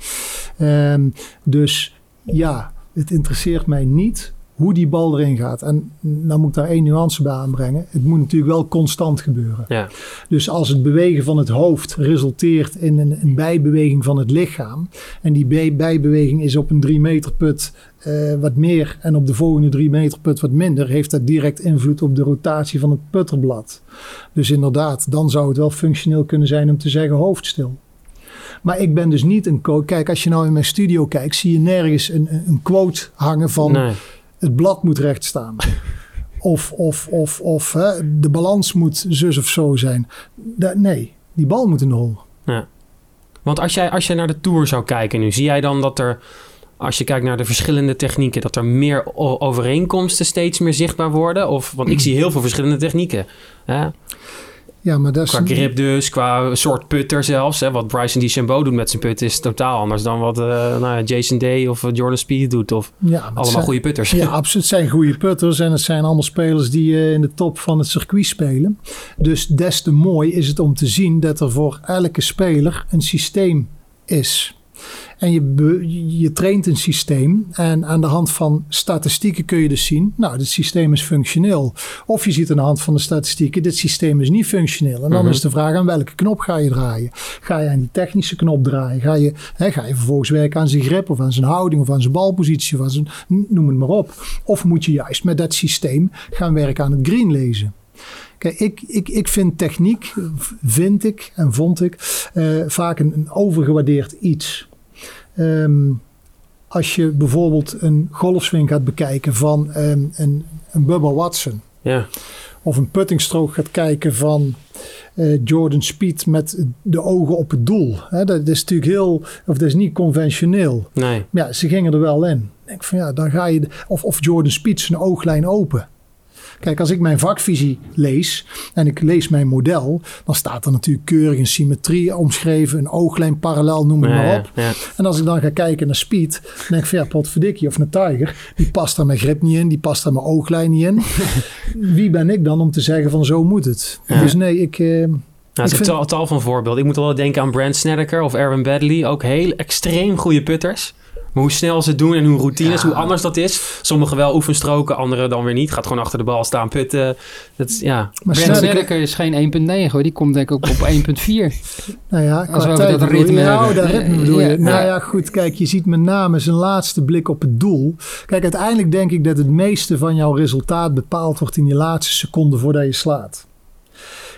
Ehm, dus ja, het interesseert mij niet hoe die bal erin gaat. En dan moet ik daar één nuance bij aanbrengen. Het moet natuurlijk wel constant gebeuren. Ja. Dus als het bewegen van het hoofd resulteert in een, een bijbeweging van het lichaam. En die bij- bijbeweging is op een 3 meter put eh, wat meer en op de volgende 3 meter put wat minder. Heeft dat direct invloed op de rotatie van het putterblad. Dus inderdaad, dan zou het wel functioneel kunnen zijn om te zeggen hoofdstil. Maar ik ben dus niet een coach. Kijk, als je nou in mijn studio kijkt, zie je nergens een, een een quote hangen van Nee. Het blad moet recht staan. Of, of, of, of hè, de balans moet zus of zo zijn. Nee, die bal moet in de hol. Want als jij, als jij naar de Tour zou kijken nu, zie jij dan dat er, als je kijkt naar de verschillende technieken, dat er meer overeenkomsten steeds meer zichtbaar worden? Of, want ik zie heel veel verschillende technieken. Hè? Ja, maar dat is... Qua grip dus, qua soort putter zelfs. Hè? Wat Bryson DeChambeau doet met zijn putt is totaal anders dan wat eh, nou ja, Jason Day of eh, Jordan Speed doet. Of Ja, allemaal zijn- goede putters. Ja, absoluut. Het zijn goede putters en het zijn allemaal spelers die eh, in de top van het circuit spelen. Dus des te mooi is het om te zien dat er voor elke speler een systeem is. En je, be- je traint een systeem en aan de hand van statistieken kun je dus zien, nou, dit systeem is functioneel. Of je ziet aan de hand van de statistieken, dit systeem is niet functioneel. En dan Mhm. is de vraag aan welke knop ga je draaien. Ga je aan die technische knop draaien? Ga je, hè, ga je vervolgens werken aan zijn grip of aan zijn houding of aan zijn balpositie of aan zijn, noem het maar op. Of moet je juist met dat systeem gaan werken aan het green lezen? Kijk, ik, ik, ik vind techniek, vind ik en vond ik, eh, vaak een, een overgewaardeerd iets. Ehm, als je bijvoorbeeld een golfswing gaat bekijken van ehm, een, een Bubba Watson. Ja. Of een puttingstrook gaat kijken van eh, Jordan Speed met de ogen op het doel. Dat is natuurlijk heel, of dat is niet conventioneel. Nee. Maar ja, ze gingen er wel in. Ik denk van ja, dan ga je. Of, of Jordan Speed zijn ooglijn open. Kijk, als ik mijn vakvisie lees en ik lees mijn model, dan staat er natuurlijk keurig een symmetrie omschreven, een ooglijn parallel, noem het Ja, maar op. ja. En als ik dan ga kijken naar Speed, dan denk ik van ja, potverdikkie of een Tiger, die past daar mijn grip niet in, die past daar mijn ooglijn niet in. (laughs) Wie ben ik dan om te zeggen van zo moet het? Ja. Dus nee, ik... eh, Nou, Ik zijn vind- tal, tal van voorbeelden. Ik moet wel denken aan Brand Snedeker of Erwin Badley. Ook heel extreem goede putters. Maar hoe snel ze het doen en hoe routines, Ja. hoe anders dat is. Sommigen wel oefenstroken, anderen dan weer niet. Gaat gewoon achter de bal staan putten. Dat is, ja. maar Brent Snedeker- is geen 1.9 hoor. Die komt denk ik ook op 1.4. Nou ja, Als we dat je. ritme dat ritme bedoel je. Ja. Nou ja, goed. Kijk, je ziet met name zijn laatste blik op het doel. Kijk, uiteindelijk denk ik dat het meeste van jouw resultaat bepaald wordt in die laatste seconde voordat je slaat.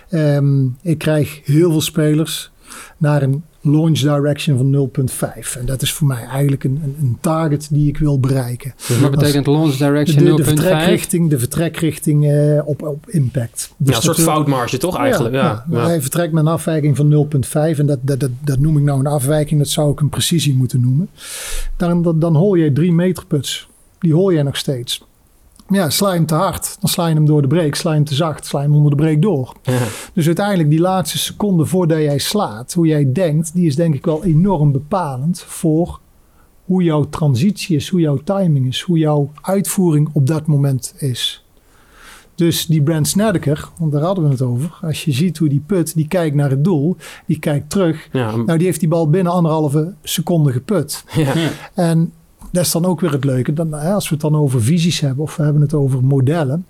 Ehm, ik krijg heel veel spelers naar een launch direction van 0.5. En dat is voor mij eigenlijk een, een, een target die ik wil bereiken. Wat betekent launch De, direction de 0.5? vertrekrichting, de vertrekrichting eh, op, op impact. ja, Dus een soort foutmarge toch eigenlijk? Ja, ja, ja. Hij vertrekt met een afwijking van 0,5 en dat, dat, dat, dat noem ik nou een afwijking, dat zou ik een precisie moeten noemen. Dan, dan, dan hol je 3 meter puts. Die hoor je nog steeds. Ja, sla hem te hard, dan sla je hem door de break. Sla je hem te zacht, sla je hem onder de break door. Ja. Dus uiteindelijk die laatste seconde voordat jij slaat, hoe jij denkt, die is denk ik wel enorm bepalend voor hoe jouw transitie is, hoe jouw timing is, hoe jouw uitvoering op dat moment is. Dus die Brand Snedeker, want daar hadden we het over. Als je ziet hoe die put, die kijkt naar het doel, die kijkt terug. Ja, Nou, die heeft die bal binnen anderhalve seconde geput. ja. En dat is dan ook weer het leuke. Dan, als we het dan over visies hebben of we hebben het over modellen.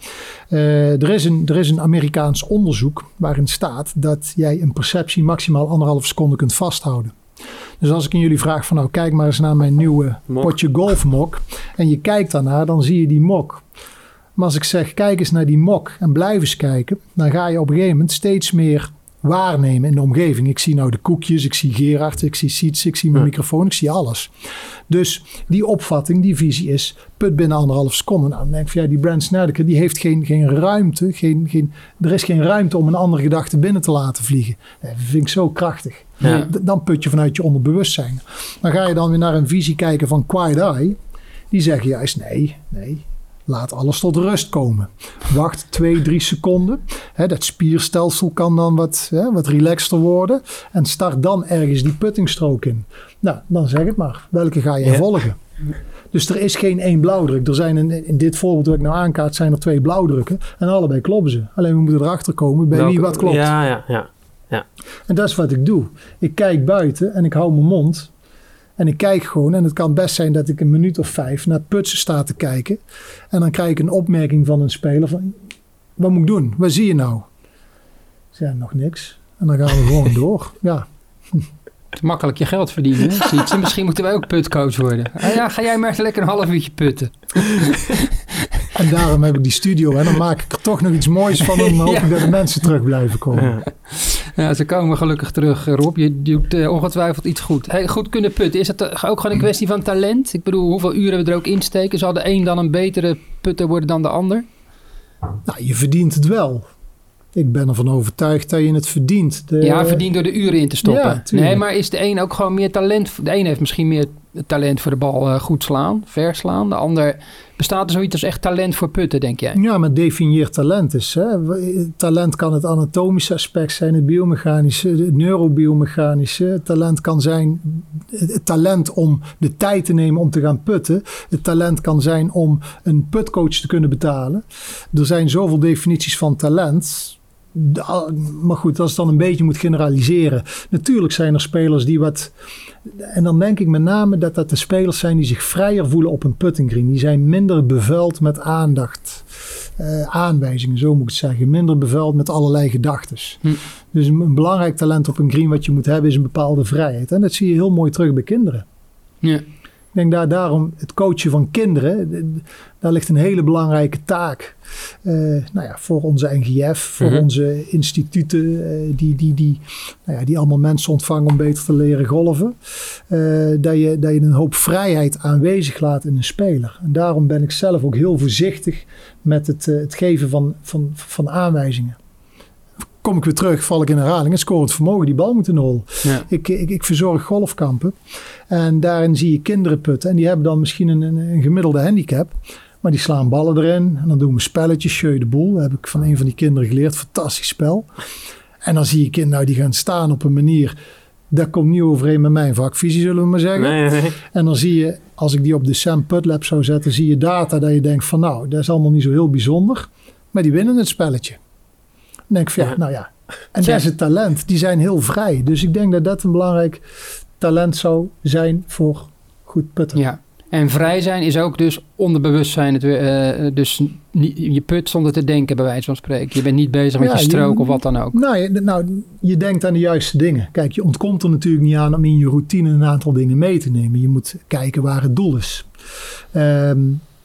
Eh, er, is een, er is een Amerikaans onderzoek waarin staat dat jij een perceptie maximaal anderhalve seconde kunt vasthouden. Dus als ik aan jullie vraag van nou kijk maar eens naar mijn nieuwe Mok. potje golfmok. En je kijkt daarnaar, dan zie je die mok. Maar als ik zeg kijk eens naar die mok en blijf eens kijken. Dan ga je op een gegeven moment steeds meer waarnemen in de omgeving. Ik zie nou de koekjes, ik zie Gerard, ik zie Siets, ik zie mijn Ja. microfoon, ik zie alles. Dus die opvatting, die visie is put binnen anderhalf seconde. Nou, dan denk ik van ja, die Brand Snedeker, die heeft geen, geen ruimte. Geen, geen, er is geen ruimte om een andere gedachte binnen te laten vliegen. Dat vind ik zo krachtig. Ja. Dan put je vanuit je onderbewustzijn. Dan ga je dan weer naar een visie kijken van Quiet Eye. Die zeggen juist nee, nee. Laat alles tot rust komen. Wacht twee, drie seconden. Hè, dat spierstelsel kan dan wat, wat relaxter worden. En start dan ergens die puttingstrook in. Nou, dan zeg het maar. Welke ga je Ja. volgen? Dus er is geen één blauwdruk. Er zijn in, in dit voorbeeld wat ik nou aankaart, zijn er twee blauwdrukken. En allebei kloppen ze. Alleen we moeten erachter komen bij wie wat klopt. Ja, ja, ja. En dat is wat ik doe. Ik kijk buiten en ik hou mijn mond. En ik kijk gewoon. En het kan best zijn dat ik een minuut of vijf naar putsen sta te kijken. En dan krijg ik een opmerking van een speler van... Wat moet ik doen? Wat zie je nou? Ik zeg, nog niks. En dan gaan we gewoon (laughs) door. Ja, Makkelijk je geld verdienen. Ziet. Misschien moeten wij ook putcoach worden. Ah ja, ga jij maar lekker een half uurtje putten. (laughs) en daarom heb ik die studio. En dan maak ik er toch nog iets moois van. En dan hoop ik dat de mensen terug blijven komen. Ja, (laughs) ze komen gelukkig terug, eh, Rob. Je doet eh, ongetwijfeld iets goed. Hey, goed kunnen putten, is het eh, ook gewoon een kwestie van talent? Ik bedoel, hoeveel uren we er ook insteken? Zal de een dan een betere putter worden dan de ander? Nou, je verdient het wel. Ik ben ervan overtuigd dat je het verdient. De, ja, verdient door de uren in te stoppen. Ja, nee, maar is de een ook gewoon meer talent? De een heeft misschien meer talent voor de bal goed slaan, verslaan. De ander bestaat er zoiets als echt talent voor putten, denk jij? Ja, maar definieer talent is. Hè. Talent kan het anatomische aspect zijn, het biomechanische, het neurobiomechanische. Talent kan zijn het talent om de tijd te nemen om te gaan putten. Het talent kan zijn om een putcoach te kunnen betalen. Er zijn zoveel definities van talent. Maar goed, als het dan een beetje moet generaliseren. Natuurlijk zijn er spelers die wat. En dan denk ik met name dat dat de spelers zijn die zich vrijer voelen op een putting green. Die zijn minder bevuild met aandacht. Uh, aanwijzingen, zo moet ik het zeggen. Minder bevuild met allerlei gedachten. Hm. Dus een, een, belangrijk talent op een green wat je moet hebben is een bepaalde vrijheid. En dat zie je heel mooi terug bij kinderen. Ja. Ik denk daar daarom het coachen van kinderen, daar ligt een hele belangrijke taak. Uh, nou ja, voor onze NGF, voor Mhm. onze instituten, uh, die, die, die, nou ja, die allemaal mensen ontvangen om beter te leren golven. Uh, dat, je, dat je een hoop vrijheid aanwezig laat in een speler. En daarom ben ik zelf ook heel voorzichtig met het, het geven van, van, van aanwijzingen kom ik weer terug, val ik in herhaling. Het scorend vermogen, die bal moet in hol. Ja. Ik, ik, ik verzorg golfkampen. En daarin zie je kinderen putten. En die hebben dan misschien een, een, een gemiddelde handicap. Maar die slaan ballen erin. En dan doen we spelletjes, Jeu de boel. Dat heb ik van een van die kinderen geleerd. Fantastisch spel. En dan zie je kinderen nou, die gaan staan op een manier... Dat komt niet overeen met mijn vakvisie, zullen we maar zeggen. Nee, nee. En dan zie je, als ik die op de Sam Put Lab zou zetten... zie je data dat je denkt van nou, dat is allemaal niet zo heel bijzonder. Maar die winnen het spelletje. Dan denk ik van ja, nou ja. En het talent. Die zijn heel vrij. Dus ik denk dat dat een belangrijk talent zou zijn voor goed putten. Ja. En vrij zijn is ook dus onderbewustzijn. Het, weer, eh, dus niet, je put zonder te denken, bij wijze van spreken. Je bent niet bezig met Ja, je je- strook of wat dan ook. Nou je, nou, je denkt aan de juiste dingen. Kijk, je ontkomt er natuurlijk niet aan om in je routine een aantal dingen mee te nemen. Je moet kijken waar het doel is. Ehm,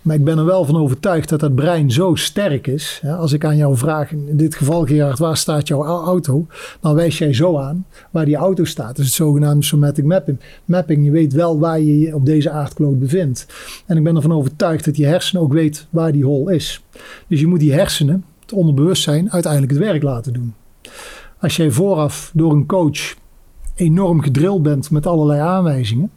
maar ik ben er wel van overtuigd dat dat brein zo sterk is. Als ik aan jou vraag, in dit geval Gerard, waar staat jouw au- auto? Dan wijs jij zo aan waar die auto staat. Is het zogenaamde somatic mapping. mapping. Je weet wel waar je je op deze aardkloot bevindt. En ik ben ervan overtuigd dat je hersenen ook weet waar die hol is. Dus je moet die hersenen, het onderbewustzijn, uiteindelijk het werk laten doen. Als jij vooraf door een coach enorm gedrild bent met allerlei aanwijzingen,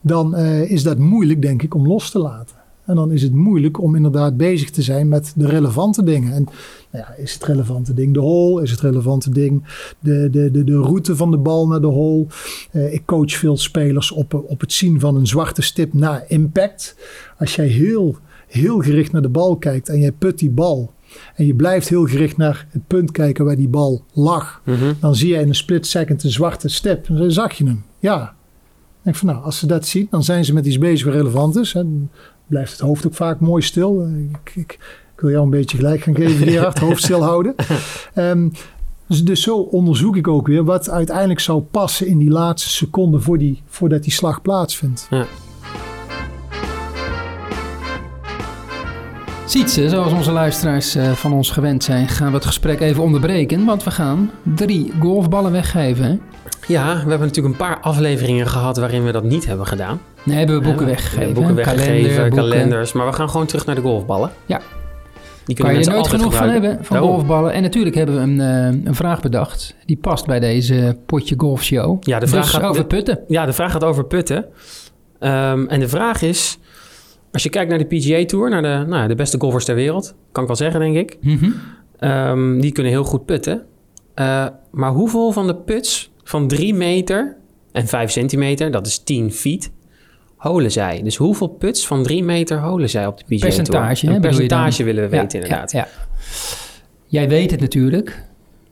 dan eh, is dat moeilijk, denk ik, om los te laten. En dan is het moeilijk om inderdaad bezig te zijn met de relevante dingen. En nou ja, is het relevante ding de hole? Is het relevante ding de, de, de, de route van de bal naar de hole? Eh, ik coach veel spelers op, op het zien van een zwarte stip na impact. Als jij heel, heel gericht naar de bal kijkt en jij put die bal. En je blijft heel gericht naar het punt kijken waar die bal lag. Mhm. Dan zie je in een split second een zwarte stip. En dan zag je hem. Ja. Ik denk van nou, als ze dat zien, dan zijn ze met iets bezig wat relevant is. En blijft het hoofd ook vaak mooi stil. Eh, Ik, ik, ik wil jou een beetje gelijk gaan geven, (laughs) Gerard. hoofd stil houden. Ehm, dus, dus zo onderzoek ik ook weer wat uiteindelijk zou passen in die laatste seconde voor die, voordat die slag plaatsvindt. Sietse, zoals onze luisteraars eh, van ons gewend zijn, gaan we het gesprek even onderbreken. Want we gaan drie golfballen weggeven. Ja, we hebben natuurlijk een paar afleveringen gehad waarin we dat niet hebben gedaan. Nee, hebben we boeken Ja, weggegeven. Boeken weggegeven, Kalender, boeken. kalenders. Maar we gaan gewoon terug naar de golfballen. Ja. Die Kan je er nooit genoeg van gebruiken. hebben, van Daarom. golfballen. En natuurlijk hebben we een, eh, een vraag bedacht. Die past bij deze potje golfshow. Ja, de vraag dus gaat- over de- putten. Ja, de vraag gaat over putten. Ehm, en de vraag is... Als je kijkt naar de PGA Tour, naar de, nou, de beste golfers ter wereld... kan ik wel zeggen, denk ik. Mhm. Ehm, die kunnen heel goed putten. Eh, maar hoeveel van de puts van 3 meter en 5 centimeter... dat is 10 feet... holen zij? Dus hoeveel puts van 3 meter holen zij op de PGA Percentage, Tour? Een percentage willen we Ja, weten, inderdaad. Ja, ja. Jij weet het natuurlijk.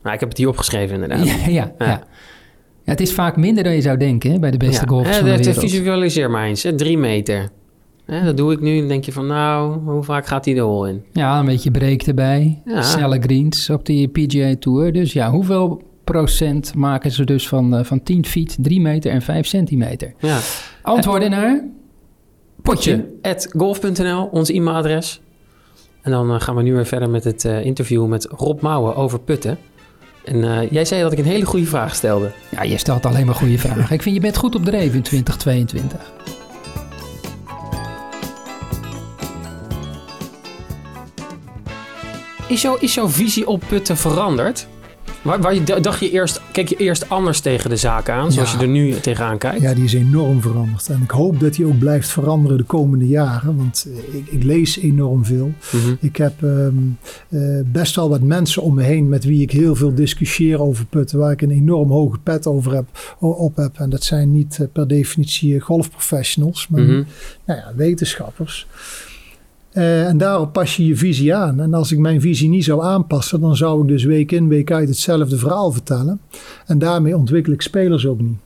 Nou, ik heb het hier opgeschreven, inderdaad. Ja, ja, ja. Ja. Ja, het is vaak minder dan je zou denken hè, bij de beste Ja, golfers hè, van de wereld. Visualiseer maar eens, hè, drie meter. Hè, dat doe ik nu. Dan denk je van, nou, hoe vaak gaat hij de hol in? Ja, een beetje break erbij. Ja. Snelle greens op die PGA Tour. Dus ja, hoeveel procent maken ze dus van, eh, van 10 feet, 3 meter en 5 centimeter? Ja. Antwoorden naar? Potje. At golf.nl, ons e-mailadres. En dan eh, gaan we nu weer verder met het eh, interview met Rob Mouwen over putten. En eh, jij zei dat ik een hele goede vraag stelde. Ja, je stelt alleen maar goede vragen. Ik vind je bent goed op dreef in 2022. Is, jouw is jouw visie op putten veranderd? Waar, waar je, dacht je eerst, keek je eerst anders tegen de zaak aan, zoals Ja. je er nu tegenaan kijkt? Ja, die is enorm veranderd. En ik hoop dat die ook blijft veranderen de komende jaren. Want eh, ik, ik lees enorm veel. Mhm. Ik heb ehm, eh, best wel wat mensen om me heen met wie ik heel veel discussieer over putten. Waar ik een enorm hoge pet over heb, op heb. En dat zijn niet eh, per definitie golfprofessionals, maar Mhm. nou ja, wetenschappers. Eh, en daarop pas je je visie aan. En als ik mijn visie niet zou aanpassen, dan zou ik dus week in, week uit hetzelfde verhaal vertellen. En daarmee ontwikkel ik spelers ook niet.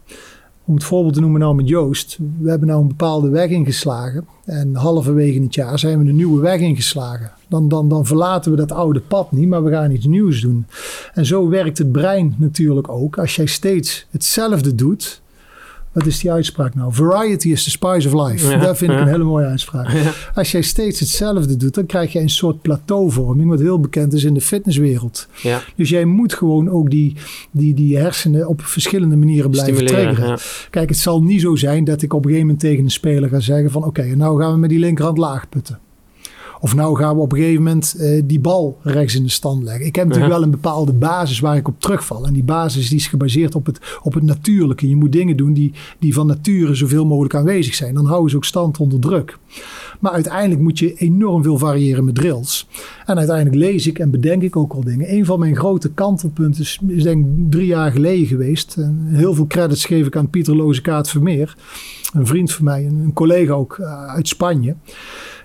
Om het voorbeeld te noemen nou met Joost. We hebben nou een bepaalde weg ingeslagen. En halverwege het jaar zijn we een nieuwe weg ingeslagen. Dan, dan, dan verlaten we dat oude pad niet, maar we gaan iets nieuws doen. En zo werkt het brein natuurlijk ook. Als jij steeds hetzelfde doet. Wat is die uitspraak nou? Variety is the spice of life. Ja, dat vind ik een hele mooie uitspraak. Als jij steeds hetzelfde doet, dan krijg je een soort plateauvorming, wat heel bekend is in de fitnesswereld. Dus jij moet gewoon ook die, die, die hersenen op verschillende manieren blijven stimuleren. triggeren. Kijk, het zal niet zo zijn dat ik op een gegeven moment tegen een speler ga zeggen van oké, nou gaan we met die linkerhand laag putten. Of nou gaan we op een gegeven moment eh, die bal rechts in de stand leggen. Ik heb natuurlijk wel een bepaalde basis waar ik op terugval. En die basis die is gebaseerd op het, op het natuurlijke. Je moet dingen doen die, die van nature zoveel mogelijk aanwezig zijn. Dan houden ze ook stand onder druk. Maar uiteindelijk moet je enorm veel variëren met drills. En uiteindelijk lees ik en bedenk ik ook al dingen. Een van mijn grote kantelpunten is, is denk ik drie jaar geleden geweest. En heel veel credits geef ik aan Pieter Lozekaart Vermeer. Een vriend van mij, een, een collega ook eh, uit Spanje.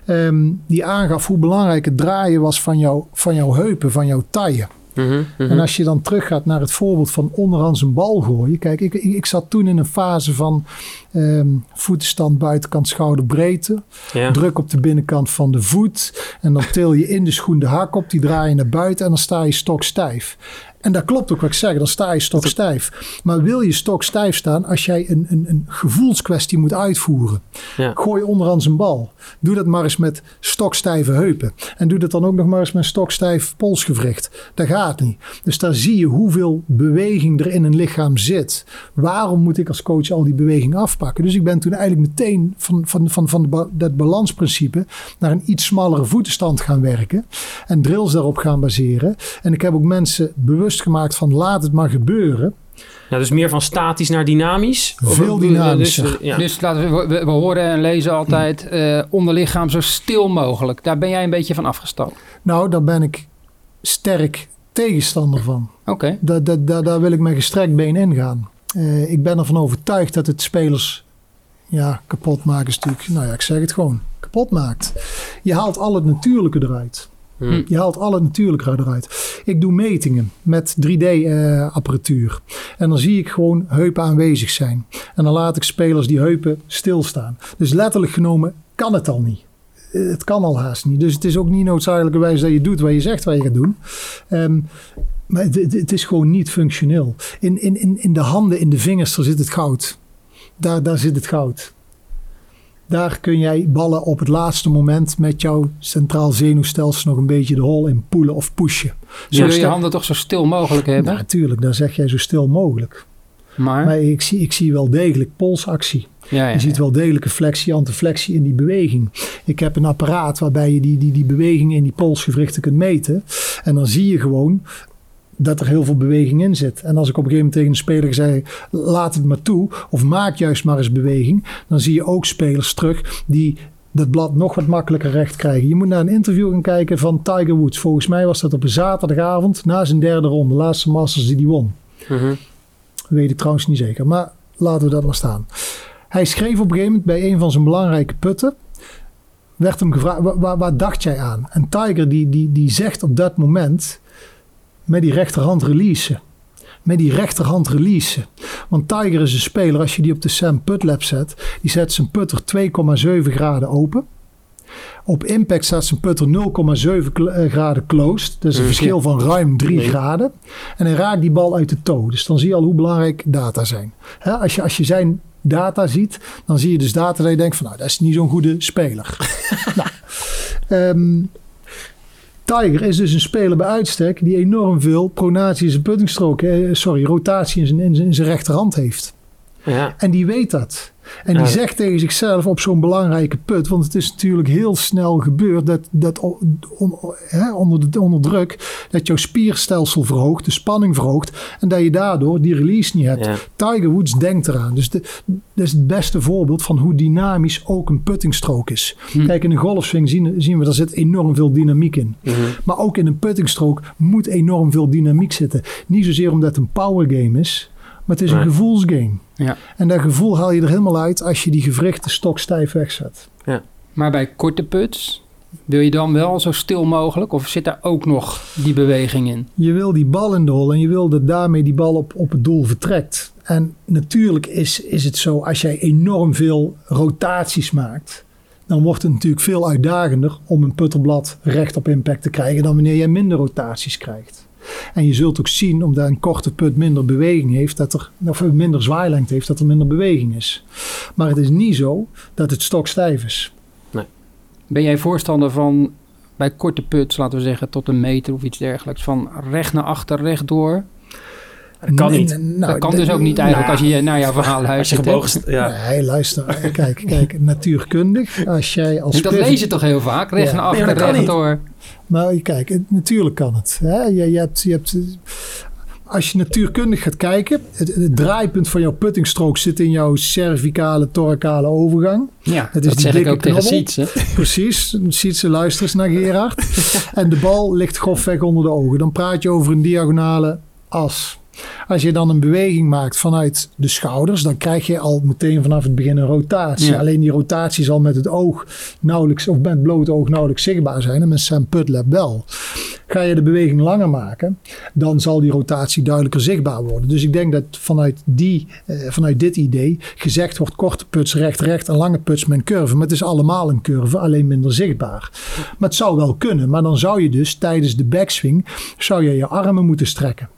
Ehm, die aangaf hoe belangrijk het draaien was van, jou, van jouw heupen, van jouw taille. Mhm, mhm. En als je dan teruggaat naar het voorbeeld van onderhands een bal gooien. Kijk, ik, ik, zat toen in een fase van ehm, voetenstand buitenkant schouderbreedte. ja. Druk op de binnenkant van de voet. En dan til je in de schoen de hak op. Die draai je naar buiten en dan sta je stokstijf. En dat klopt ook wat ik zeg. Dan sta je stokstijf. Maar wil je stokstijf staan als jij een, een, een gevoelskwestie moet uitvoeren? Ja. Gooi onderhands een bal. Doe dat maar eens met stokstijve heupen. En doe dat dan ook nog maar eens met stokstijf polsgewricht. Dat gaat niet. Dus daar zie je hoeveel beweging er in een lichaam zit. Waarom moet ik als coach al die beweging afpakken? Dus ik ben toen eigenlijk meteen van, van, van, van de dat balansprincipe naar een iets smallere voetenstand gaan werken. En drills daarop gaan baseren. En ik heb ook mensen bewust gemaakt van laat het maar gebeuren. Ja, dus meer van statisch naar dynamisch? Veel dynamischer. Dus, eh, ja. Dus laten we, we, we horen en lezen altijd eh onderlichaam zo stil mogelijk. Daar ben jij een beetje van afgestapt. Nou, daar ben ik sterk tegenstander van. Oké. Daar, daar, daar, daar wil ik met gestrekt been ingaan. Eh, ik ben ervan overtuigd dat het spelers ja, kapot maken is natuurlijk, nou ja, ik zeg het gewoon, kapot maakt. Je haalt al het natuurlijke eruit. Hm. Je haalt al het natuurlijke eruit. Ik doe metingen met 3D-apparatuur. en dan zie ik gewoon heupen aanwezig zijn. En dan laat ik spelers die heupen stilstaan. Dus letterlijk genomen kan het al niet. Eh, Het kan al haast niet. Dus het is ook niet noodzakelijkerwijs dat je doet wat je zegt wat je gaat doen. Ehm, maar het, is gewoon niet functioneel. In, in, in, in de handen, in de vingers, daar zit het goud. Daar, daar zit het goud. Daar kun jij ballen op het laatste moment met jouw centraal zenuwstelsel nog een beetje de hol in poelen of pushen. Je wil je handen toch zo stil mogelijk hebben. Nou, natuurlijk, daar zeg jij zo stil mogelijk. maar, Maar ik zie, ik zie wel degelijk polsactie. ja, ja, Je ziet ja. wel degelijke flexie, antiflexie in die beweging. Ik heb een apparaat waarbij je die, die, die beweging in die polsgewrichten kunt meten. En dan zie je gewoon dat er heel veel beweging in zit. En als ik op een gegeven moment tegen een speler zeg, laat het maar toe. Of maak juist maar eens beweging. Dan zie je ook spelers terug die dat blad nog wat makkelijker recht krijgen. Je moet naar een interview gaan kijken van Tiger Woods. Volgens mij was dat op een zaterdagavond na zijn derde ronde. De laatste Masters die hij won. Mhm. Weet ik trouwens niet zeker. Maar laten we dat maar staan. Hij schreef op een gegeven moment bij een van zijn belangrijke putten. Werd hem gevraagd, waar, waar, waar dacht jij aan? En Tiger die, die, die zegt op dat moment met die rechterhand releasen. met die rechterhand releasen. Want Tiger is een speler, als je die op de Sam Putt Lab zet, die zet zijn putter 2,7 graden open. Op impact staat zijn putter 0,7 kl- eh, graden closed. Dat is een Mhm. verschil van ruim 3 Nee. graden. En hij raakt die bal uit de toe. Dus dan zie je al hoe belangrijk data zijn. Hè, als, je, als je zijn data ziet, dan zie je dus data dat je denkt van nou, dat is niet zo'n goede speler. (laughs) nou, ehm, Tiger is dus een speler bij uitstek die enorm veel pronatie in zijn puttingstrook, eh, sorry, rotatie in zijn, in zijn, in zijn rechterhand heeft. Ja. En die weet dat. En die zegt tegen zichzelf op zo'n belangrijke put, want het is natuurlijk heel snel gebeurd dat, dat on- onder, de, onder druk, dat jouw spierstelsel verhoogt, de spanning verhoogt en dat je daardoor die release niet hebt. Ja. Tiger Woods denkt eraan. Dus de, dat is het beste voorbeeld van hoe dynamisch ook een puttingstrook is. Hm. Kijk, in een golfswing zien, zien we, daar zit enorm veel dynamiek in. Mhm. Maar ook in een puttingstrook moet enorm veel dynamiek zitten. Niet zozeer omdat het een power game is, maar het is een Nee. gevoelsgame. Ja. En dat gevoel haal je er helemaal uit als je die gewrichten stokstijf wegzet. Maar bij korte puts wil je dan wel zo stil mogelijk? Of zit daar ook nog die beweging in? Je wil die bal in de hol en je wil dat daarmee die bal op, op het doel vertrekt. En natuurlijk is, is het zo, als jij enorm veel rotaties maakt, dan wordt het natuurlijk veel uitdagender om een putterblad recht op impact te krijgen dan wanneer jij minder rotaties krijgt. En je zult ook zien, omdat een korte put minder beweging heeft, dat er, of minder zwaailengte heeft, dat er minder beweging is. Maar het is niet zo dat het stokstijf is. Ben jij voorstander van bij korte puts, laten we zeggen tot een meter of iets dergelijks, van recht naar achter, recht door? Dat kan Nee, niet. nee, nou, dat kan dus ook niet eigenlijk als je naar jouw (laughs) verhaal Als je luistert. gebogen... st- Ja. Nee, luister. Kijk, kijk, (laughs) natuurkundig. Als jij als Dat lees je toch heel vaak? Recht Ja. naar Nee, achter, recht door. Maar kijk, natuurlijk kan het. Hè? Je, je hebt, je hebt, als je natuurkundig gaat kijken, het, het draaipunt van jouw puttingstrook zit in jouw cervicale, thoracale overgang. Ja, Het is dat die zeg ik dikke ook tegen knobbel. Siets. hè? (laughs) Precies, luisteren eens naar Gerard. (laughs) en de bal ligt grofweg onder de ogen. Dan praat je over een diagonale as. Als je dan een beweging maakt vanuit de schouders, dan krijg je al meteen vanaf het begin een rotatie. Ja. Alleen die rotatie zal met het oog nauwelijks, of met het blote oog nauwelijks zichtbaar zijn. En met Sam Putlab wel. Ga je de beweging langer maken, dan zal die rotatie duidelijker zichtbaar worden. Dus ik denk dat vanuit, die, eh, vanuit dit idee gezegd wordt korte puts recht, recht en lange puts met een curve. Maar het is allemaal een curve, alleen minder zichtbaar. Maar het zou wel kunnen, maar dan zou je dus tijdens de backswing zou je je armen moeten strekken.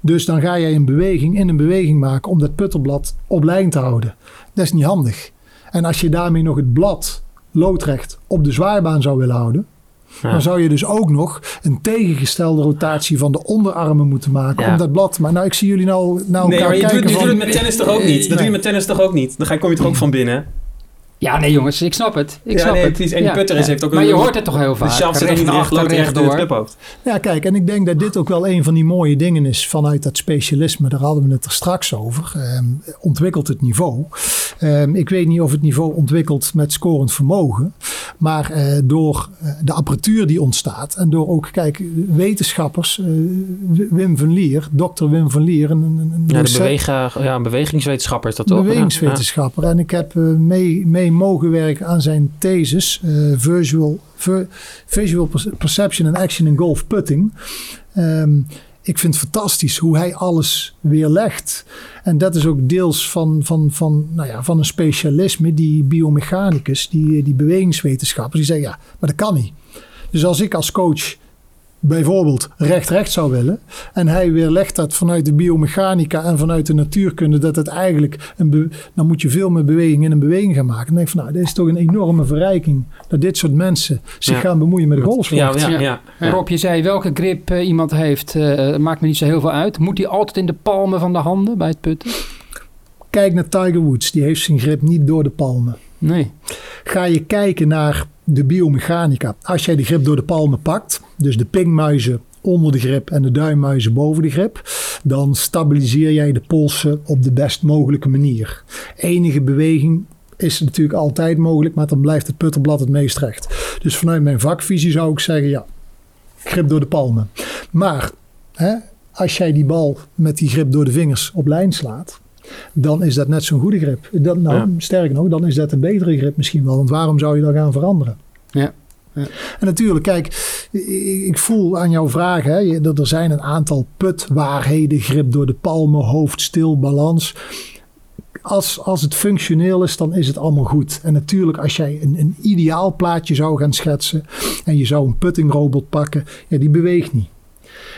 Dus dan ga jij een beweging in een beweging maken om dat putterblad op lijn te houden. Dat is niet handig. En als je daarmee nog het blad loodrecht op de zwaarbaan zou willen houden, Ja. dan zou je dus ook nog een tegengestelde rotatie van de onderarmen moeten maken Ja. om dat blad maken. Nou, ik zie jullie nou, nou Nee, elkaar maar je doet, kijken je van... doet het met tennis toch ook niet? Dat Nee. doe je met tennis toch ook niet? Dan ga- kom je toch ook van binnen? Ja, nee jongens, ik snap het. Ik Ja, snap nee, het. En die putter is- heeft ook Maar een- je hoort het toch heel vaak? Ook recht achter, loopt recht echt door het door. clubhoofd. Ja, kijk, en ik denk dat dit ook wel een van die mooie dingen is vanuit dat specialisme. Daar hadden we het er straks over. Ehm, ontwikkelt het niveau. Ehm, ik weet niet of het niveau ontwikkelt met scorend vermogen. Maar eh, door eh, de apparatuur die ontstaat. En door ook, kijk, wetenschappers. eh, Wim van Lier, dokter Wim van Lier. Een, een, een Ja, de docent- bewega, ja, een bewegingswetenschapper is dat toch? bewegingswetenschapper. En ik heb eh, mee, mee mogen werken aan zijn thesis. eh, visual, visual Perce- Perception and Action in Golf Putting. Ehm, ik vind het fantastisch hoe hij alles weerlegt. En dat is ook deels van, van, van, nou ja, van een specialisme, die biomechanicus, die, die bewegingswetenschappers, die zeggen ja, maar dat kan niet. Dus als ik als coach bijvoorbeeld recht-recht zou willen. En hij weerlegt dat vanuit de biomechanica en vanuit de natuurkunde. Dat het eigenlijk, een dan moet je veel meer beweging in een beweging gaan maken. Dan denk ik van nou, dit is toch een enorme verrijking. Dat dit soort mensen zich Ja. gaan bemoeien met de Ja, golfsport. ja, Ja. ja. En Rob, je zei welke grip eh, iemand heeft, eh, maakt me niet zo heel veel uit. Moet hij altijd in de palmen van de handen bij het putten? Kijk naar Tiger Woods. Die heeft zijn grip niet door de palmen. Nee. Ga je kijken naar de biomechanica. Als jij de grip door de palmen pakt, dus de pingmuizen onder de grip en de duimmuizen boven de grip, dan stabiliseer jij de polsen op de best mogelijke manier. Enige beweging is natuurlijk altijd mogelijk, maar dan blijft het putterblad het meest recht. Dus vanuit mijn vakvisie zou ik zeggen, ja, grip door de palmen. Maar hè, als jij die bal met die grip door de vingers op lijn slaat, dan is dat net zo'n goede grip. Dat, nou, Ja. sterker nog, dan is dat een betere grip misschien wel. Want waarom zou je dan gaan veranderen? Ja. Ja. En natuurlijk, kijk, ik, voel aan jouw vraag, hè, dat er zijn een aantal putwaarheden, grip door de palmen, hoofd, stil, balans. Als, als het functioneel is, dan is het allemaal goed. En natuurlijk, als jij een, een ideaal plaatje zou gaan schetsen en je zou een puttingrobot pakken, ja, die beweegt niet.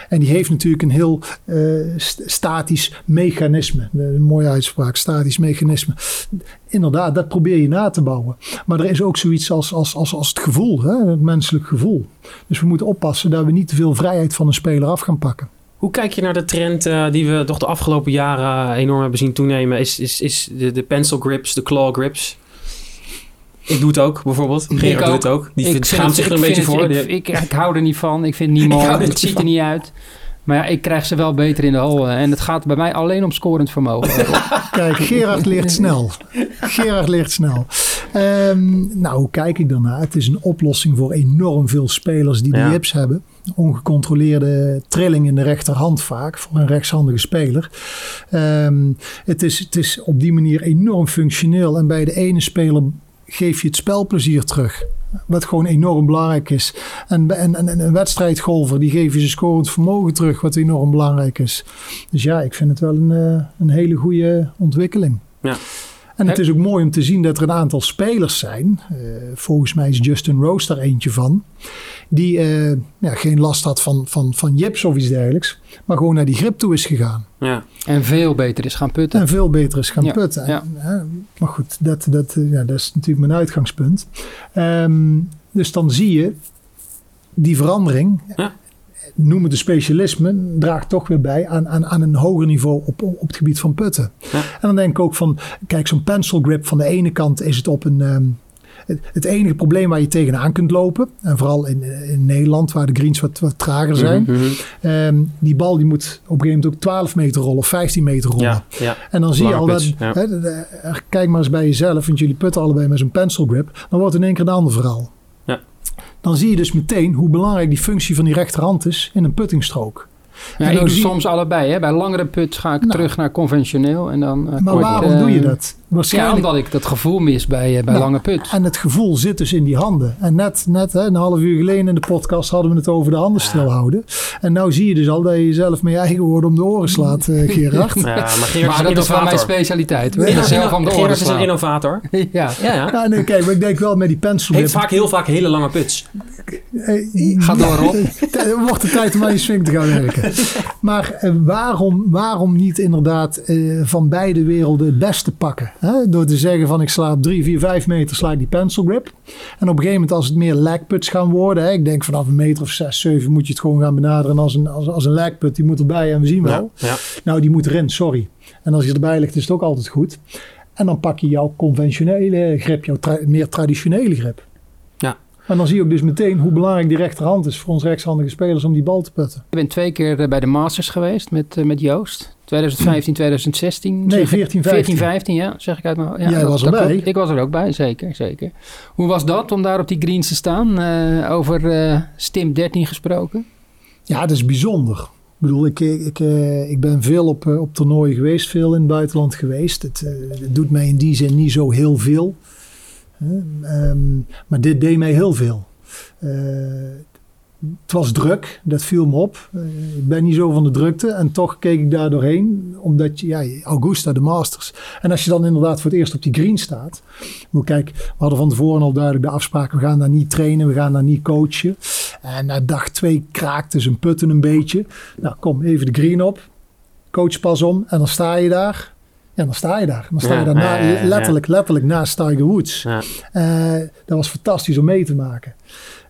En die heeft natuurlijk een heel eh, st- statisch mechanisme. Een mooie uitspraak, statisch mechanisme. Inderdaad, dat probeer je na te bouwen. Maar er is ook zoiets als, als, als, als het gevoel, hè? het menselijk gevoel. Dus we moeten oppassen dat we niet te veel vrijheid van een speler af gaan pakken. Hoe kijk je naar de trend eh, die we toch de afgelopen jaren enorm hebben zien toenemen? Is, is, is de, de pencil grips, de claw grips? Ik doe het ook, bijvoorbeeld. Gerard doet het ook. Die vindt, schaamt zich er een beetje voor. het- Ik, ik, ik hou er niet van. Ik vind (laughs) het niet mooi. Het ziet er niet uit. Maar ja, ik krijg ze wel beter in de hal. En het gaat bij mij alleen om scorend vermogen. (laughs) Kijk, Gerard leert snel. Gerard leert snel. Ehm, nou, hoe kijk ik daarnaar? Het is een oplossing voor enorm veel spelers die de Ja. jips hebben. Ongecontroleerde trilling in de rechterhand vaak voor een rechtshandige speler. Ehm, het, is, het is op die manier enorm functioneel. En bij de ene speler geef je het spelplezier terug. Wat gewoon enorm belangrijk is. En, en, en, en een wedstrijdgolfer, die geef je zijn scorend vermogen terug, wat enorm belangrijk is. Dus ja, ik vind het wel een, eh, een hele goede ontwikkeling. Ja. En het is ook mooi om te zien dat er een aantal spelers zijn. eh, volgens mij is Justin Rose daar eentje van. Die eh, ja, geen last had van, van, van jips of iets dergelijks. Maar gewoon naar die grip toe is gegaan. ja. En veel beter is gaan putten. En veel beter is gaan Ja, putten. ja. En, hè, maar goed, dat, dat, eh, ja, dat is natuurlijk mijn uitgangspunt. Ehm, dus dan zie je die verandering. Ja. Noem het de specialisme, draagt toch weer bij aan, aan, aan een hoger niveau op, op het gebied van putten. Ja. En dan denk ik ook van, kijk, zo'n pencil grip van de ene kant is het op een. ehm, het, het enige probleem waar je tegenaan kunt lopen, en vooral in, in Nederland, waar de greens wat, wat trager zijn, Mhm, mhm. ehm, die bal die moet op een gegeven moment ook 12 meter rollen of 15 meter rollen. Ja, ja. En dan zie je al dat. ja. de- de- kijk maar eens bij jezelf, want jullie putten allebei met zo'n pencil grip. Dan wordt het in één keer een ander verhaal. Ja. Dan zie je dus meteen hoe belangrijk die functie van die rechterhand is in een puttingstrook. Ja, En ik doe zie- soms allebei. Hè. Bij langere puts ga ik Nou. terug naar conventioneel. En dan, eh, Maar waarom eh, doe je dat? Ja, Waarschijnlijk. omdat ik dat gevoel mis bij, eh, bij Nou, lange puts. En het gevoel zit dus in die handen. En net, net hè, een half uur geleden in de podcast hadden we het over de handen stilhouden. En nou zie je dus al dat je jezelf met je eigen woorden om de oren slaat, eh (laughs) Gerard. Ja, maar Gerard is Maar dat is wel mijn innovator. specialiteit. Gerard, Zelf aan de oren Gerard is een innovator. (laughs) Ja. Ja, ja. Ja, nee, kijk, maar ik denk wel met die pencil Heeft vaak, heel vaak hele lange puts. Eh, Ga door, Rob. (laughs) Het wordt de tijd om aan je swing te gaan werken. Maar eh, waarom, waarom niet inderdaad eh, van beide werelden het beste pakken? Hè? Door te zeggen van ik sla op 3, 4, 5 meter sla ik die pencil grip. En op een gegeven moment als het meer lagputs gaan worden. Hè? Ik denk vanaf een meter of 6, 7 moet je het gewoon gaan benaderen als een, als, als een lagput. Die moet erbij en we zien wel. Ja, ja. Nou die moet erin, sorry. En als je erbij ligt is het ook altijd goed. En dan pak je jouw conventionele grip, jouw tra- meer traditionele grip. Ja. En dan zie je ook dus meteen hoe belangrijk die rechterhand is voor ons rechtshandige spelers om die bal te putten. Ik ben twee keer eh, bij de Masters geweest met, eh, met Joost. 2015, 2016. Nee, zeg ik. 14, 14, 15, ja. Zeg ik uit mijn hoofd. ja, Jij dat- was erbij. Ik was er ook bij, zeker, zeker. Hoe was dat om daar op die greens te staan? Eh, over eh, Stim 13 gesproken. Ja, dat is bijzonder. Ik bedoel, ik, ik, eh, ik ben veel op, eh, op toernooien geweest, veel in het buitenland geweest. Het, eh, het doet mij in die zin niet zo heel veel. Ehm, maar dit deed mij heel veel. Eh, het was druk, dat viel me op. Eh, ik ben niet zo van de drukte en toch keek ik daar doorheen. Omdat, je- ja, Augusta, de Masters. En als je dan inderdaad voor het eerst op die green staat. Maar kijk, we hadden van tevoren al duidelijk de afspraak. We gaan daar niet trainen, we gaan daar niet coachen. En na dag twee kraakte zijn putten een beetje. Nou, kom even de green op. Coach pas om en dan sta je daar. Ja, dan sta je daar. Dan sta je daar ja, letterlijk, letterlijk naast Tiger Woods. Ja. Eh, dat was fantastisch om mee te maken.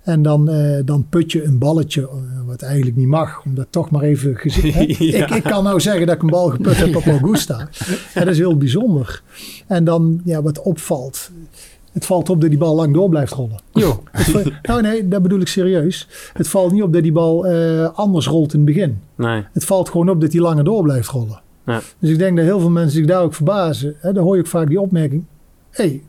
En dan, eh, dan put je een balletje, eh, wat eigenlijk niet mag, om dat toch maar even gezien. hè. (laughs) Ja. ik, ik kan nou zeggen dat ik een bal geput heb op (laughs) Augusta. Dat is heel bijzonder. En dan, ja, wat opvalt. Het valt op dat die bal lang door blijft rollen. Jo, (laughs) nou nee, dat bedoel ik serieus. Het valt niet op dat die bal eh, anders rolt in het begin. Nee. Het valt gewoon op dat die langer door blijft rollen. Ja. Dus ik denk dat heel veel mensen zich daar ook verbazen. Hè, dan hoor je ook vaak die opmerking. Hé, hey,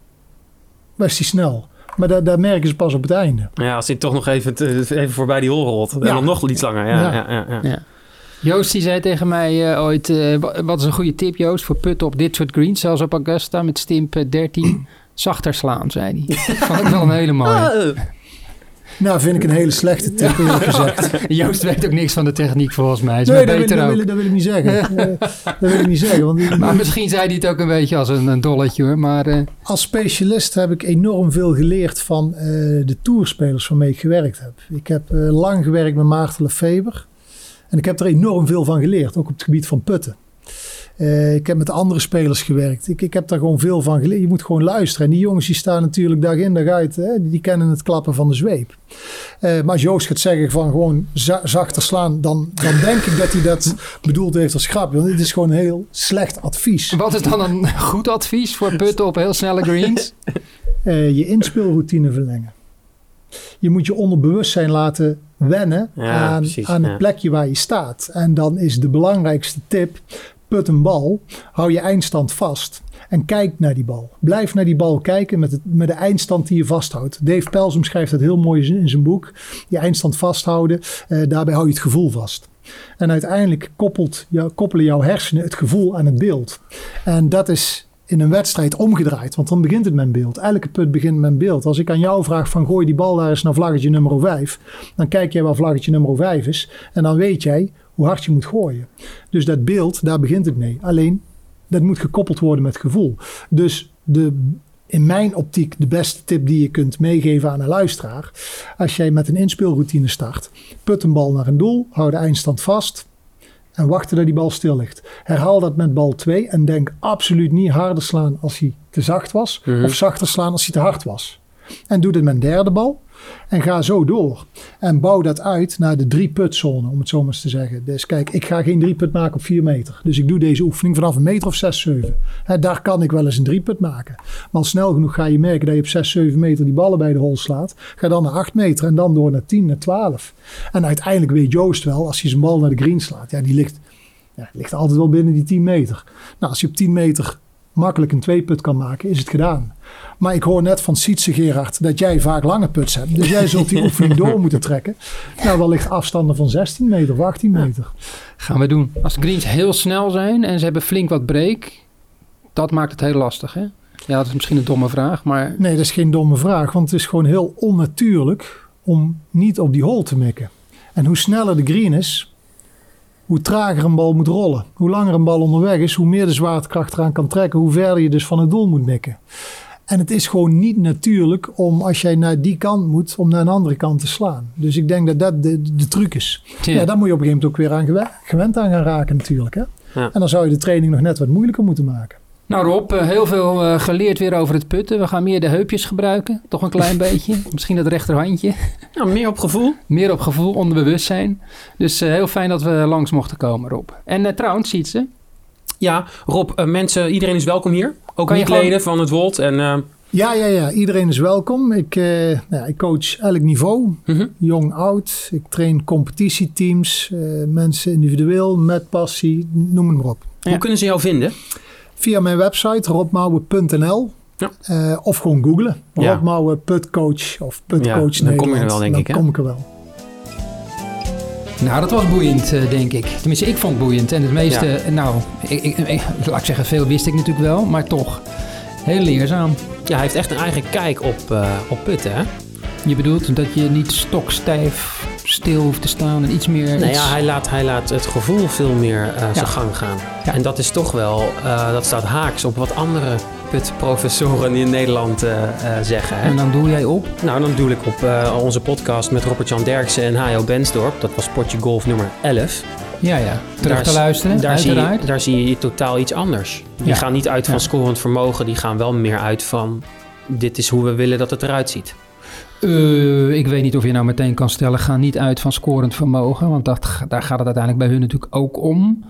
waar is die snel? Maar daar, daar merken ze pas op het einde. Ja, als hij toch nog even, even voorbij die hol rolt. En Ja. dan nog iets langer. Ja, Ja. ja. Ja, ja, Ja. Joost die zei tegen mij eh, ooit, eh, wa- wat is een goede tip Joost voor putten op dit soort greens, zelfs op Augusta met stimp eh, 13, (clears throat) zachter slaan, zei hij. Vond ik wel een hele mooie. Nou, vind ik een hele slechte tip, eerlijk gezegd. (laughs) Joost weet ook niks van de techniek volgens mij. Is Nee, dat wil, beter dat, ook. wil, dat wil ik niet zeggen. (laughs) Dat wil ik niet zeggen. Want Maar misschien zei hij het ook een beetje als een, een dolletje hoor. Maar eh, als specialist heb ik enorm veel geleerd van eh, de tourspelers waarmee ik gewerkt heb. Ik heb eh, lang gewerkt met Maarten Lefever. En ik heb er enorm veel van geleerd, ook op het gebied van putten. Eh, ik heb met andere spelers gewerkt. Ik, ik heb daar gewoon veel van geleerd. Je moet gewoon luisteren. En die jongens die staan natuurlijk dag in dag uit. Hè? Die, die kennen het klappen van de zweep. Eh, maar als Joost gaat zeggen van gewoon za- zachter slaan. Dan, dan denk ik dat hij dat (laughs) bedoeld heeft als grapje. Want dit is gewoon heel slecht advies. wat is dan een goed advies voor putten op heel snelle greens? (laughs) eh, je inspeelroutine verlengen. Je moet je onderbewustzijn laten wennen Ja, aan, precies, aan het plekje waar je staat. En dan is de belangrijkste tip: put een bal, hou je eindstand vast en kijk naar die bal. Blijf naar die bal kijken met, het, met de eindstand die je vasthoudt. Dave Pelsom schrijft dat heel mooi in zijn boek. Je eindstand vasthouden, eh, daarbij hou je het gevoel vast. En uiteindelijk koppelt, jou, koppelen jouw hersenen het gevoel aan het beeld. En dat is in een wedstrijd omgedraaid. Want dan begint het een beeld. Elke put begint een beeld. Als ik aan jou vraag van gooi die bal daar eens naar vlaggetje nummer 5. Dan kijk jij waar vlaggetje nummer 5 is. En dan weet jij hoe hard je moet gooien. Dus dat beeld, daar begint het mee. Alleen, dat moet gekoppeld worden met gevoel. Dus de, in mijn optiek de beste tip die je kunt meegeven aan een luisteraar. Als jij met een inspeelroutine start. Put een bal naar een doel. Hou de eindstand vast. En wachten dat die bal stil ligt. Herhaal dat met bal 2 en denk absoluut niet harder slaan als hij te zacht was. Mhm. Of zachter slaan als hij te hard was. En doe dit met een derde bal. En ga zo door. En bouw dat uit naar de drie putzone, om het zo maar eens te zeggen. Dus kijk, ik ga geen drie put maken op 4 meter. Dus ik doe deze oefening vanaf een meter of 6, 7. Hè, daar kan ik wel eens een drie put maken. Maar snel genoeg ga je merken dat je op 6, 7 meter die ballen bij de hol slaat. Ga dan naar 8 meter en dan door naar 10, naar 12. En uiteindelijk weet Joost wel, als hij zijn bal naar de green slaat. Ja, die ligt, ja, ligt altijd wel binnen die 10 meter. Nou, als je op 10 meter makkelijk een twee put kan maken, is het gedaan. Maar ik hoor net van Sietse Gerard dat jij vaak lange puts hebt. Dus jij zult die oefening door (laughs) moeten trekken. Nou, wellicht afstanden van 16 meter of 18 meter. Gaan we doen. Als de greens heel snel zijn en ze hebben flink wat break, dat maakt het heel lastig hè? Ja, dat is misschien een domme vraag, maar Nee, dat is geen domme vraag. Want het is gewoon heel onnatuurlijk om niet op die hole te mikken. En hoe sneller de green is, hoe trager een bal moet rollen. Hoe langer een bal onderweg is, hoe meer de zwaartekracht eraan kan trekken. Hoe verder je dus van het doel moet mikken. En het is gewoon niet natuurlijk om als jij naar die kant moet, om naar een andere kant te slaan. Dus ik denk dat dat de, de truc is. Ja. Ja, daar moet je op een gegeven moment ook weer aan gewe- gewend aan gaan raken natuurlijk. Hè? Ja. En dan zou je de training nog net wat moeilijker moeten maken. Nou Rob, eh, heel veel eh, geleerd weer over het putten. We gaan meer de heupjes gebruiken, toch een klein (laughs) beetje. Misschien het rechterhandje. Nou, meer op gevoel. Meer op gevoel, onder bewustzijn. Dus eh, heel fijn dat we langs mochten komen, Rob. En eh, trouwens, Sietse, Ja, Rob, mensen, iedereen is welkom hier. Ook niet-leden gewoon- van het Wold. En eh, Ja, ja, ja. Iedereen is welkom. Ik, eh, nou ja, ik coach elk niveau. mhm. Jong, oud. Ik train competitieteams. eh, mensen individueel, met passie. Noem het maar op. Ja. hoe kunnen ze jou vinden? Via mijn website robmouwen.nl Ja. Eh, of gewoon googlen. Ja. Rob Mouwen, putcoach of putcoach Ja, dan kom je er wel, denk dan ik, hè? kom ik er wel. Nou, dat was boeiend, eh, denk ik. Tenminste, ik vond het boeiend. En het meeste, eh, nou, ik, ik, ik- laat ik zeggen, veel wist ik natuurlijk wel, maar toch heel leerzaam. Ja, hij heeft echt een eigen kijk op, eh, op putten, hè? Je bedoelt dat je niet stokstijf stil hoeft te staan en iets meer... Nou iets- ja, hij laat, hij laat het gevoel veel meer zijn Ja. gang gaan. Ja. En dat is toch wel, dat staat haaks op wat andere putprofessoren in Nederland eh, eh, zeggen. Hè? En dan doe jij op. Nou, dan doe ik op eh, onze podcast met Robert-Jan Derksen en Hajo Bensdorp. Dat was Potje Golf nummer 11. Ja, ja. Terug Daar te is- luisteren, Daar zie, je, daar zie je totaal iets anders. Die Ja. gaan niet uit van Ja. scorend vermogen. Die gaan wel meer uit van... Dit is hoe we willen dat het eruit ziet. Ik weet niet of je nou meteen kan stellen, ga niet uit van scorend vermogen. Want dat, daar gaat het uiteindelijk bij hun natuurlijk ook om.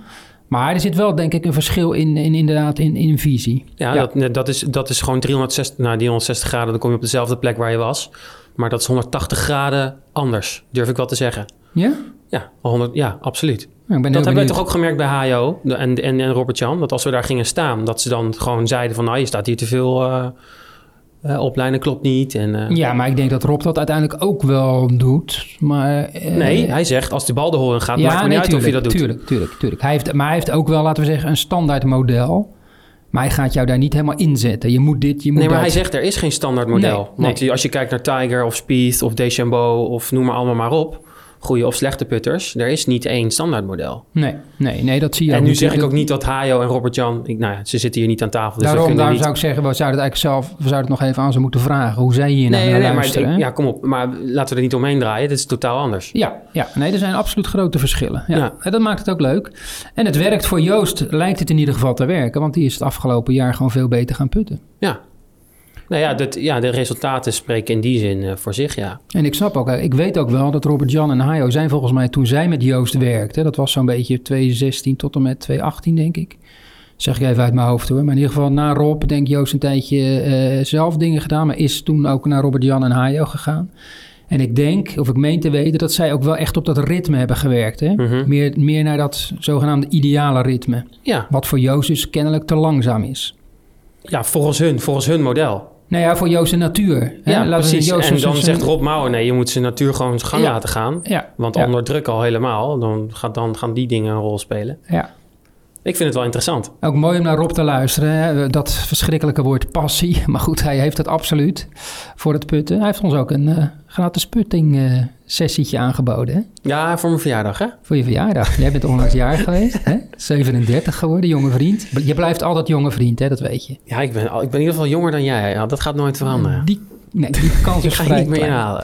Maar er zit wel denk ik een verschil in, in inderdaad in, in visie. Ja, Ja. Dat, dat, is, dat is gewoon 360, nou, 360 graden. Dan kom je op dezelfde plek waar je was. Maar dat is 180 graden anders, durf ik wel te zeggen. Ja? Ja, 100, ja absoluut. Ik ben heel Dat hebben wij benieuwd. toch ook gemerkt bij HO en, en, en Robert-Jan. Dat als we daar gingen staan, dat ze dan gewoon zeiden van... nou, je staat hier te veel eh eh, oplijnen, klopt niet. En, eh, Ja, maar ik denk dat Rob dat uiteindelijk ook wel doet. Maar, eh, Nee, hij zegt als de bal de hol in gaat, maakt me niet uit of je dat doet. Tuurlijk, tuurlijk, tuurlijk. Hij heeft, maar hij heeft ook wel, laten we zeggen, een standaard model. Maar hij gaat jou daar niet helemaal inzetten. Je moet dit, je moet Nee, maar dat. hij zegt er is geen standaard model. Nee, Want nee. als je kijkt naar Tiger of Spieth of Deschambeau of noem maar allemaal maar op. Goede of slechte putters. Er is niet één standaard model. Nee, nee, nee, dat zie je En nu zeg ik ook niet dat Hajo en Robert Jan... Ik, nou ja, ze zitten hier niet aan tafel. Dus Daarom, kunnen daarom niet... zou ik zeggen, we zouden het eigenlijk zelf, we zouden het nog even aan ze moeten vragen. Hoe zij hier nou Nee, naar nee, maar, luisteren. ik- hè? ja, kom op. Maar laten we er niet omheen draaien. Dit is totaal anders. Ja, ja, nee, er zijn absoluut grote verschillen. Ja. Ja. En dat maakt het ook leuk. En het werkt voor Joost, lijkt het in ieder geval te werken, want die is het afgelopen jaar gewoon veel beter gaan putten. Ja. Nou ja, dat, ja, de resultaten spreken in die zin eh, voor zich, ja. En ik snap ook, ik weet ook wel dat Robert Jan en Hayo zijn volgens mij toen zij met Joost werkten, dat was zo'n beetje 2016 tot en met 2018 denk ik. Zeg ik even uit mijn hoofd hoor. Maar in ieder geval na Rob, denk Joost een tijdje eh, zelf dingen gedaan. Maar is toen ook naar Robert Jan en Hayo gegaan. En ik denk, of ik meen te weten, dat zij ook wel echt op dat ritme hebben gewerkt. Hè? Mhm. meer, meer naar dat zogenaamde ideale ritme. Ja, Wat voor Joost dus kennelijk te langzaam is. ja volgens, hun, volgens hun model. Nou ja, voor Joost natuur. hè. Ja, Laten precies. Joost en dan zijn- zegt Rob Mouwen... nee, je moet zijn natuur gewoon zijn gang Ja. laten gaan. Ja, Want ja, onder druk al helemaal. Dan, gaat, dan gaan die dingen een rol spelen. ja. Ik vind het wel interessant. Ook mooi om naar Rob te luisteren. Hè? Dat verschrikkelijke woord passie. (laughs) Maar goed, hij heeft het absoluut voor het putten. Hij heeft ons ook een eh, gratis putting eh, sessietje aangeboden. Hè? Ja, voor mijn verjaardag, hè? Voor je verjaardag. Jij bent onlangs jaar geweest. Hè? 37 geworden, jonge vriend. Je blijft altijd jonge vriend, hè? dat weet je. Ja, ik ben, ik ben in ieder geval jonger dan jij. Ja, dat gaat nooit veranderen. Die, nee, die kans (laughs) is ga je vrij niet meer inhalen.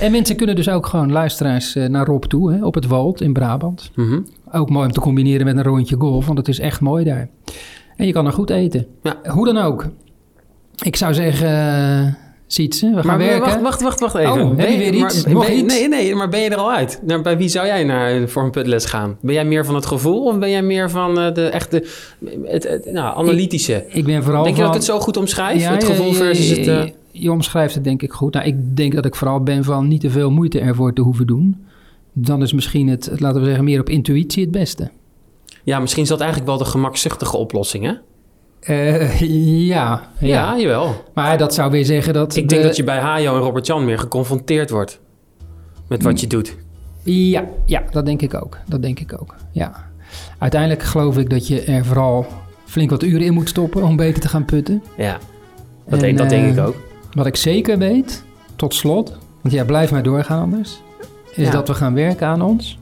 En mensen kunnen dus ook gewoon luisteraars eh, naar Rob toe. Hè? Op het Wald in Brabant. Mhm. Ook mooi om te combineren met een rondje golf, want het is echt mooi daar. En je kan er goed eten. Ja. Hoe dan ook. Ik zou zeggen, we gaan Maar werken. wacht, wacht, wacht, wacht even. Oh, Ben je weer maar iets? je- iets? Nee, nee, maar ben je er al uit? Nou, bij wie zou jij naar, voor een putles gaan? Ben jij meer van het gevoel of ben jij meer van eh, de echte, het, het, nou, analytische? Ik ben vooral Denk je dat ik het zo goed omschrijf? Ja, het gevoel ja, versus het... eh. Je omschrijft het denk ik goed. Nou, ik denk dat ik vooral ben van niet te veel moeite ervoor te hoeven doen. Dan is misschien het, het, laten we zeggen, meer op intuïtie het beste. ja, misschien is dat eigenlijk wel de gemakzuchtige oplossing, hè? Eh, (laughs) ja, ja, Ja, jawel. Maar dat zou weer zeggen dat... Ik denk de- dat je bij Hajo en Robert Jan meer geconfronteerd wordt met wat je doet. Ja, ja, dat denk ik ook. Dat denk ik ook, ja. Uiteindelijk geloof ik dat je er vooral flink wat uren in moet stoppen om beter te gaan putten. Ja, dat, En, denk, dat denk eh, ik ook. Wat ik zeker weet, tot slot, want ja, blijf maar doorgaan anders, is Ja. dat we gaan werken aan ons.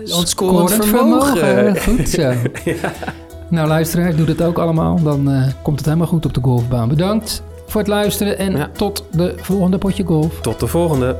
Ons Eh, scorend vermogen. Goed zo. (laughs) Nou luisteraars, doe dat ook allemaal. Dan eh, komt het helemaal goed op de golfbaan. Bedankt voor het luisteren en Ja. tot de volgende potje golf. Tot de volgende.